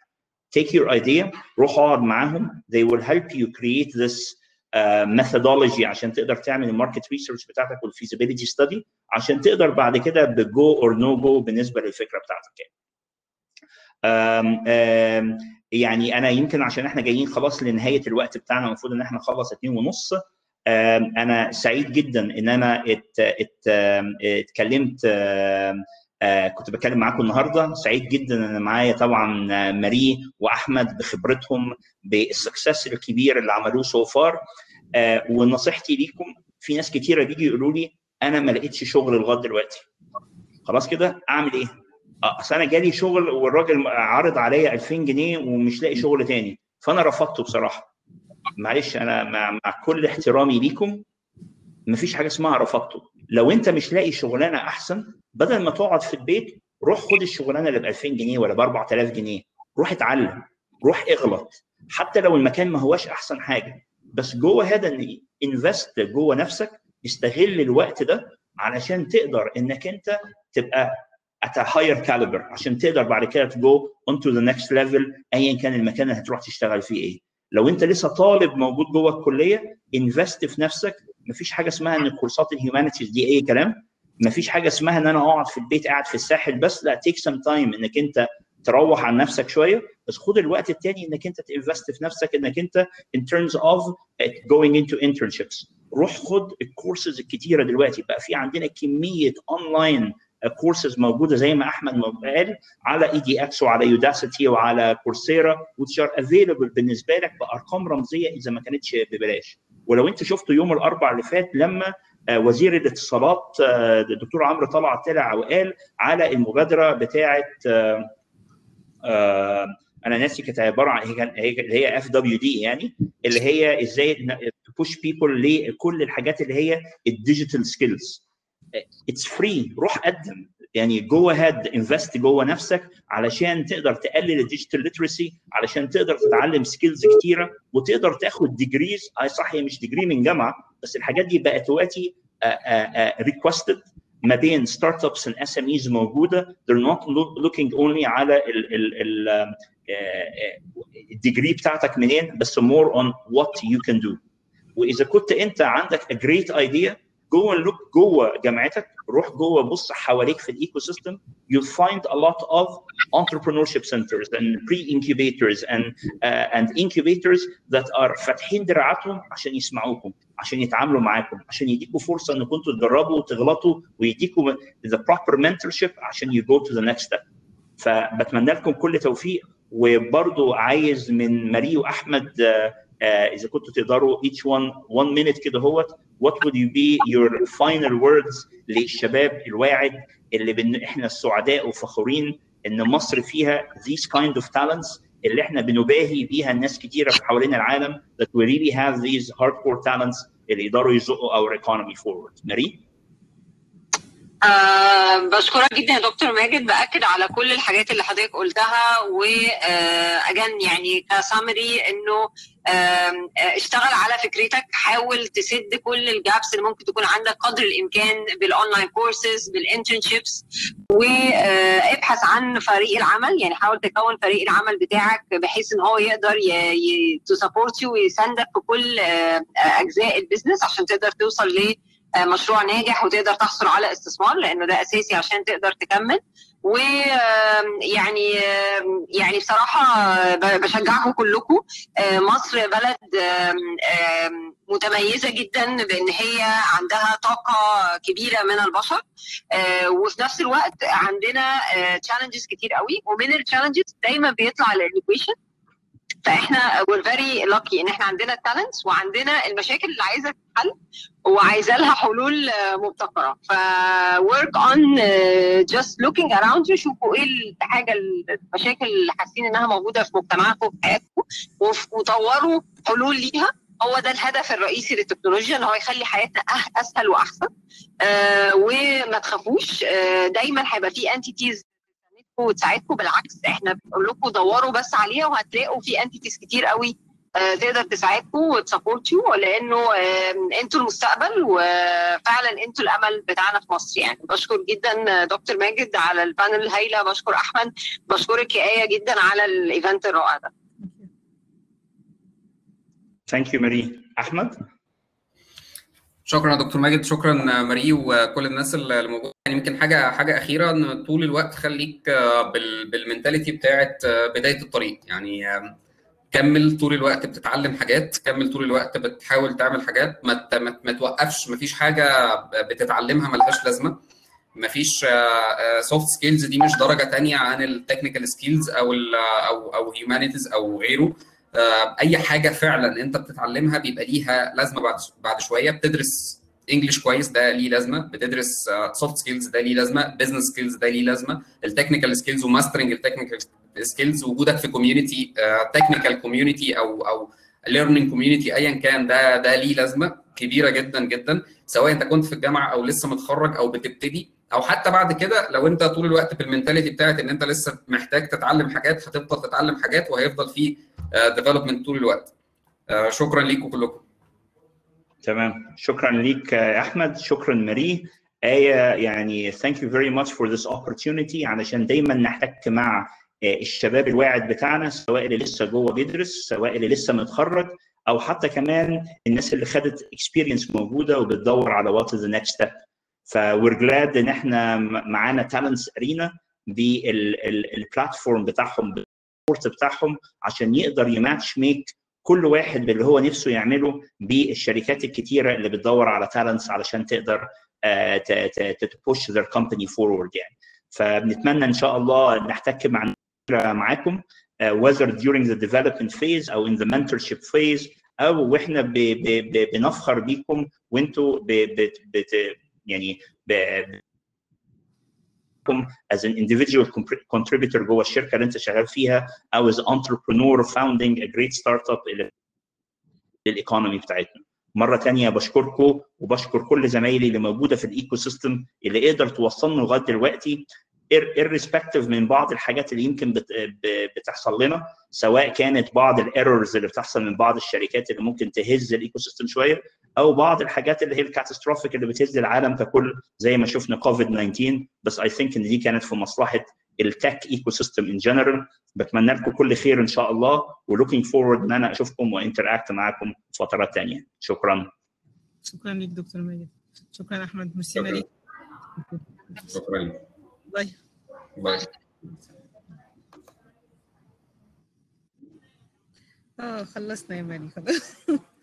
Take your idea روح اقعد معاهم they will help you create this methodology uh, عشان تقدر تعمل ال market research بتاعتك وال feasibility study عشان تقدر بعد كده ب go or no go بالنسبة للفكرة بتاعتك يعني. um, um, يعني أنا يمكن عشان إحنا جايين خلاص لنهاية الوقت بتاعنا المفروض إن إحنا نخلص 2 ونص أنا سعيد جدا إن أنا ات ات اتكلمت آه كنت بتكلم معاكم النهارده. سعيد جدا إن معايا طبعا ماري وأحمد بخبرتهم بال success الكبير اللي عملوه so far آه ونصيحتي ليكم في ناس كتيرة بيجي يقولوا لي أنا ما لقيتش شغل لغاية دلوقتي. خلاص كده؟ أعمل إيه؟ أصل أنا جالي شغل والراجل عارض عليا 2000 جنيه ومش لاقي شغل تاني. فأنا رفضته بصراحة. معلش أنا مع, مع كل احترامي ليكم مفيش حاجة اسمها رفضته. لو انت مش لاقي شغلانة أحسن بدل ما تقعد في البيت روح خد الشغلانة اللي ب 2000 جنيه ولا ب 4000 جنيه. روح اتعلم. روح اغلط. حتى لو المكان ما هواش أحسن حاجة. بس جوه هذا انفست جوه نفسك. استغل الوقت ده علشان تقدر إنك انت تبقى at a higher caliber. عشان تقدر بعد كده تجو on to the next level ايا كان المكان اللي هتروح تشتغل فيه إيه. لو انت لسه طالب موجود جوه الكلية invest في نفسك. مفيش حاجة اسمها إن كورسات ال humanities دي أي كلام. مفيش حاجة اسمها إن أنا أقعد في البيت قاعد في الساحل بس. لا take some time إنك أنت تروح عن نفسك شوية. بس خد الوقت التاني إنك أنت ت invest في نفسك إنك أنت in terms of going into internships. روح خد الكورسز الكتيرة دلوقتي. بقى في عندنا كمية online courses موجودة زي ما أحمد قال على edX وعلى Udacity وعلى Coursera are available بالنسبة لك بأرقام رمزية إذا ما كانتش ببلاش. ولو أنت شفت يوم الأربع اللي فات لما وزير الاتصالات الدكتور عمرو طلع طلع وقال على المبادرة بتاعه أنا ناسي كانت عبارة عن هي اللي هي FWD يعني اللي هي إزاي ت push people لكل الحاجات اللي هي ال digital skills it's free روح قدم. يعني go ahead invest جوه نفسك علشان تقدر تقلل ال digital literacy علشان تقدر تتعلم skills كتيرة وتقدر تاخد degrees اي صح هي مش degree من جامعة بس الحاجات دي بقت دلوقتي requested ما بين startups and SMEs موجودة. They're not looking only على ال ال ال ال degree بتاعتك منين بس more on what you can do. وإذا كنت أنت عندك a great idea go look جوه جامعتك روح جوه بص حواليك في ال ecosystem you'll find a lot of entrepreneurship centers and pre-incubators and uh, and incubators that are فاتحين دراعاتهم عشان يسمعوكم عشان يتعاملوا معاكم عشان يديكوا فرصة إنكم أنتوا تجربوا وتغلطوا ويديكوا the proper mentorship عشان you go to the next step. فبتمنى لكم كل توفيق وبرضو عايز من ماري واحمد إذا كنتوا تقدروا each one one minute كده هوت what would you be your final words للشباب الواعد اللي بن... إحنا السعداء وفخورين إن مصر فيها these kind of talents اللي إحنا بنباهي بيها الناس كتيرة في حوالين العالم that we really have these hardcore talents اللي يقدروا يزقوا our economy forward. ماري؟ أه بشكرك جدا يا دكتور ماجد. بأكد على كل الحاجات اللي حضرتك قلتها و again يعني ك summary إنه اشتغل على فكرتك. حاول تسد كل ال gaps اللي ممكن تكون عندك قدر الإمكان بال online courses بال internships وابحث عن فريق العمل. يعني حاول تكون فريق العمل بتاعك بحيث إن هو يقدر ت support you ويساندك في كل أجزاء ال business عشان تقدر توصل ل مشروع ناجح وتقدر تحصل على استثمار لأنه ده أساسي عشان تقدر تكمل. ويعني يعني بصراحة بشجعكم كلكم. مصر بلد متميزة جدا بإن هي عندها طاقة كبيرة من البشر. وفي نفس الوقت عندنا challenges كتير قوي. ومن ال challenges دايما بيطلع ال innovation فإحنا we're very lucky إن إحنا عندنا ال talents وعندنا المشاكل اللي عايزة تتحل. وعايزة لها حلول مبتكرة. ف work on just looking around you شوفوا إيه الحاجة المشاكل اللي حاسين إنها موجودة في مجتمعكم وفي حياتكم وطوروا حلول ليها. هو ده الهدف الرئيسي للتكنولوجيا إن هو يخلي حياتنا أسهل وأحسن آه وما تخافوش آه دايما هيبقى في entities وتساعدكم. بالعكس إحنا بنقول لكم دوروا بس عليها وهتلاقوا في entities كتير قوي آه تقدر تساعدكم وت support you لأنه أنتوا المستقبل وفعلا أنتوا الأمل بتاعنا في مصر يعني. بشكر جدا دكتور ماجد على ال panel الهايله بشكر أحمد بشكرك يا إيه جدا على ال event الرائع ده. thank you ماري. أحمد؟ شكرا يا دكتور ماجد شكرا ماري وكل الناس اللي موجودة. يعني يمكن حاجة حاجة أخيرة إن طول الوقت خليك بال mentality بتاعت بداية الطريق. يعني كمل طول الوقت بتتعلم حاجات كمل طول الوقت بتحاول تعمل حاجات ما ما توقفش ما فيش حاجة بتتعلمها ملهاش لازمة. ما فيش soft skills دي مش درجة تانية عن ال technical skills أو ال أو أو humanities أو غيره. أي حاجة فعلا أنت بتتعلمها بيبقى ليها لازمة بعد بعد شوية. بتدرس English كويس ده ليه لازمة. بتدرس soft skills ده ليه لازمة. business skills ده ليه لازمة. ال technical skills و mastering ال technical skills وجودك في community technical community أو أو learning community ايا كان ده ده ليه لازمة كبيرة جدا جدا. سواء أنت كنت في الجامعة أو لسه متخرج أو بتبتدي أو حتى بعد كده لو أنت طول الوقت بال mentality بتاعت إن أنت لسه محتاج تتعلم حاجات هتفضل تتعلم حاجات وهيفضل في ديفلوبمنت طول الوقت. شكرا ليكم كلكم. تمام. شكرا ليك أحمد. شكرا ماري. آية يعني thank you very much for this opportunity. علشان دايما نحتك مع الشباب الواعد بتاعنا سواء اللي لسه جوه بيدرس سواء اللي لسه متخرج أو حتى كمان الناس اللي خدت experience موجودة وبتدور على what is the next step. ف we're glad إن إحنا معانا talents أرينا بال platform بتاعهم بال support بتاعهم عشان يقدر ي match make كل واحد باللي هو نفسه يعمله بالشركات الكتيرة اللي بتدور على talents علشان تقدر ت push their company forward يعني. فبنتمنى إن شاء الله نحتك مع معاكم whether during the development phase أو in the mentorship phase أو وإحنا بنفخر بيكم وإنتوا يعني as an individual contributor جوه الشركة اللي أنت شغال فيها أو as entrepreneur founding a great startup لل economy بتاعتنا. مرة ثانية بشكركم وبشكر كل زمايلي اللي موجودة في ال ecosystem اللي قدر توصلنا لغاية دلوقتي irrespective من بعض الحاجات اللي يمكن بتحصل لنا سواء كانت بعض ال errors اللي بتحصل من بعض الشركات اللي ممكن تهز ال ecosystem شوية أو بعض الحاجات اللي هي ال catastrophic اللي بتهز العالم ككل زي ما شفنا كوفيد 19 بس I think إن دي كانت في مصلحة ال tech ecosystem in general بتمنى لكم كل خير إن شاء الله و looking forward إن أنا أشوفكم و interact معاكم فترات ثانية شكرا. شكرا لك دكتور ماجد. شكرا أحمد. ميرسي مالك. شكرا. bye bye آه خلصنا يا مالي خلاص. *laughs*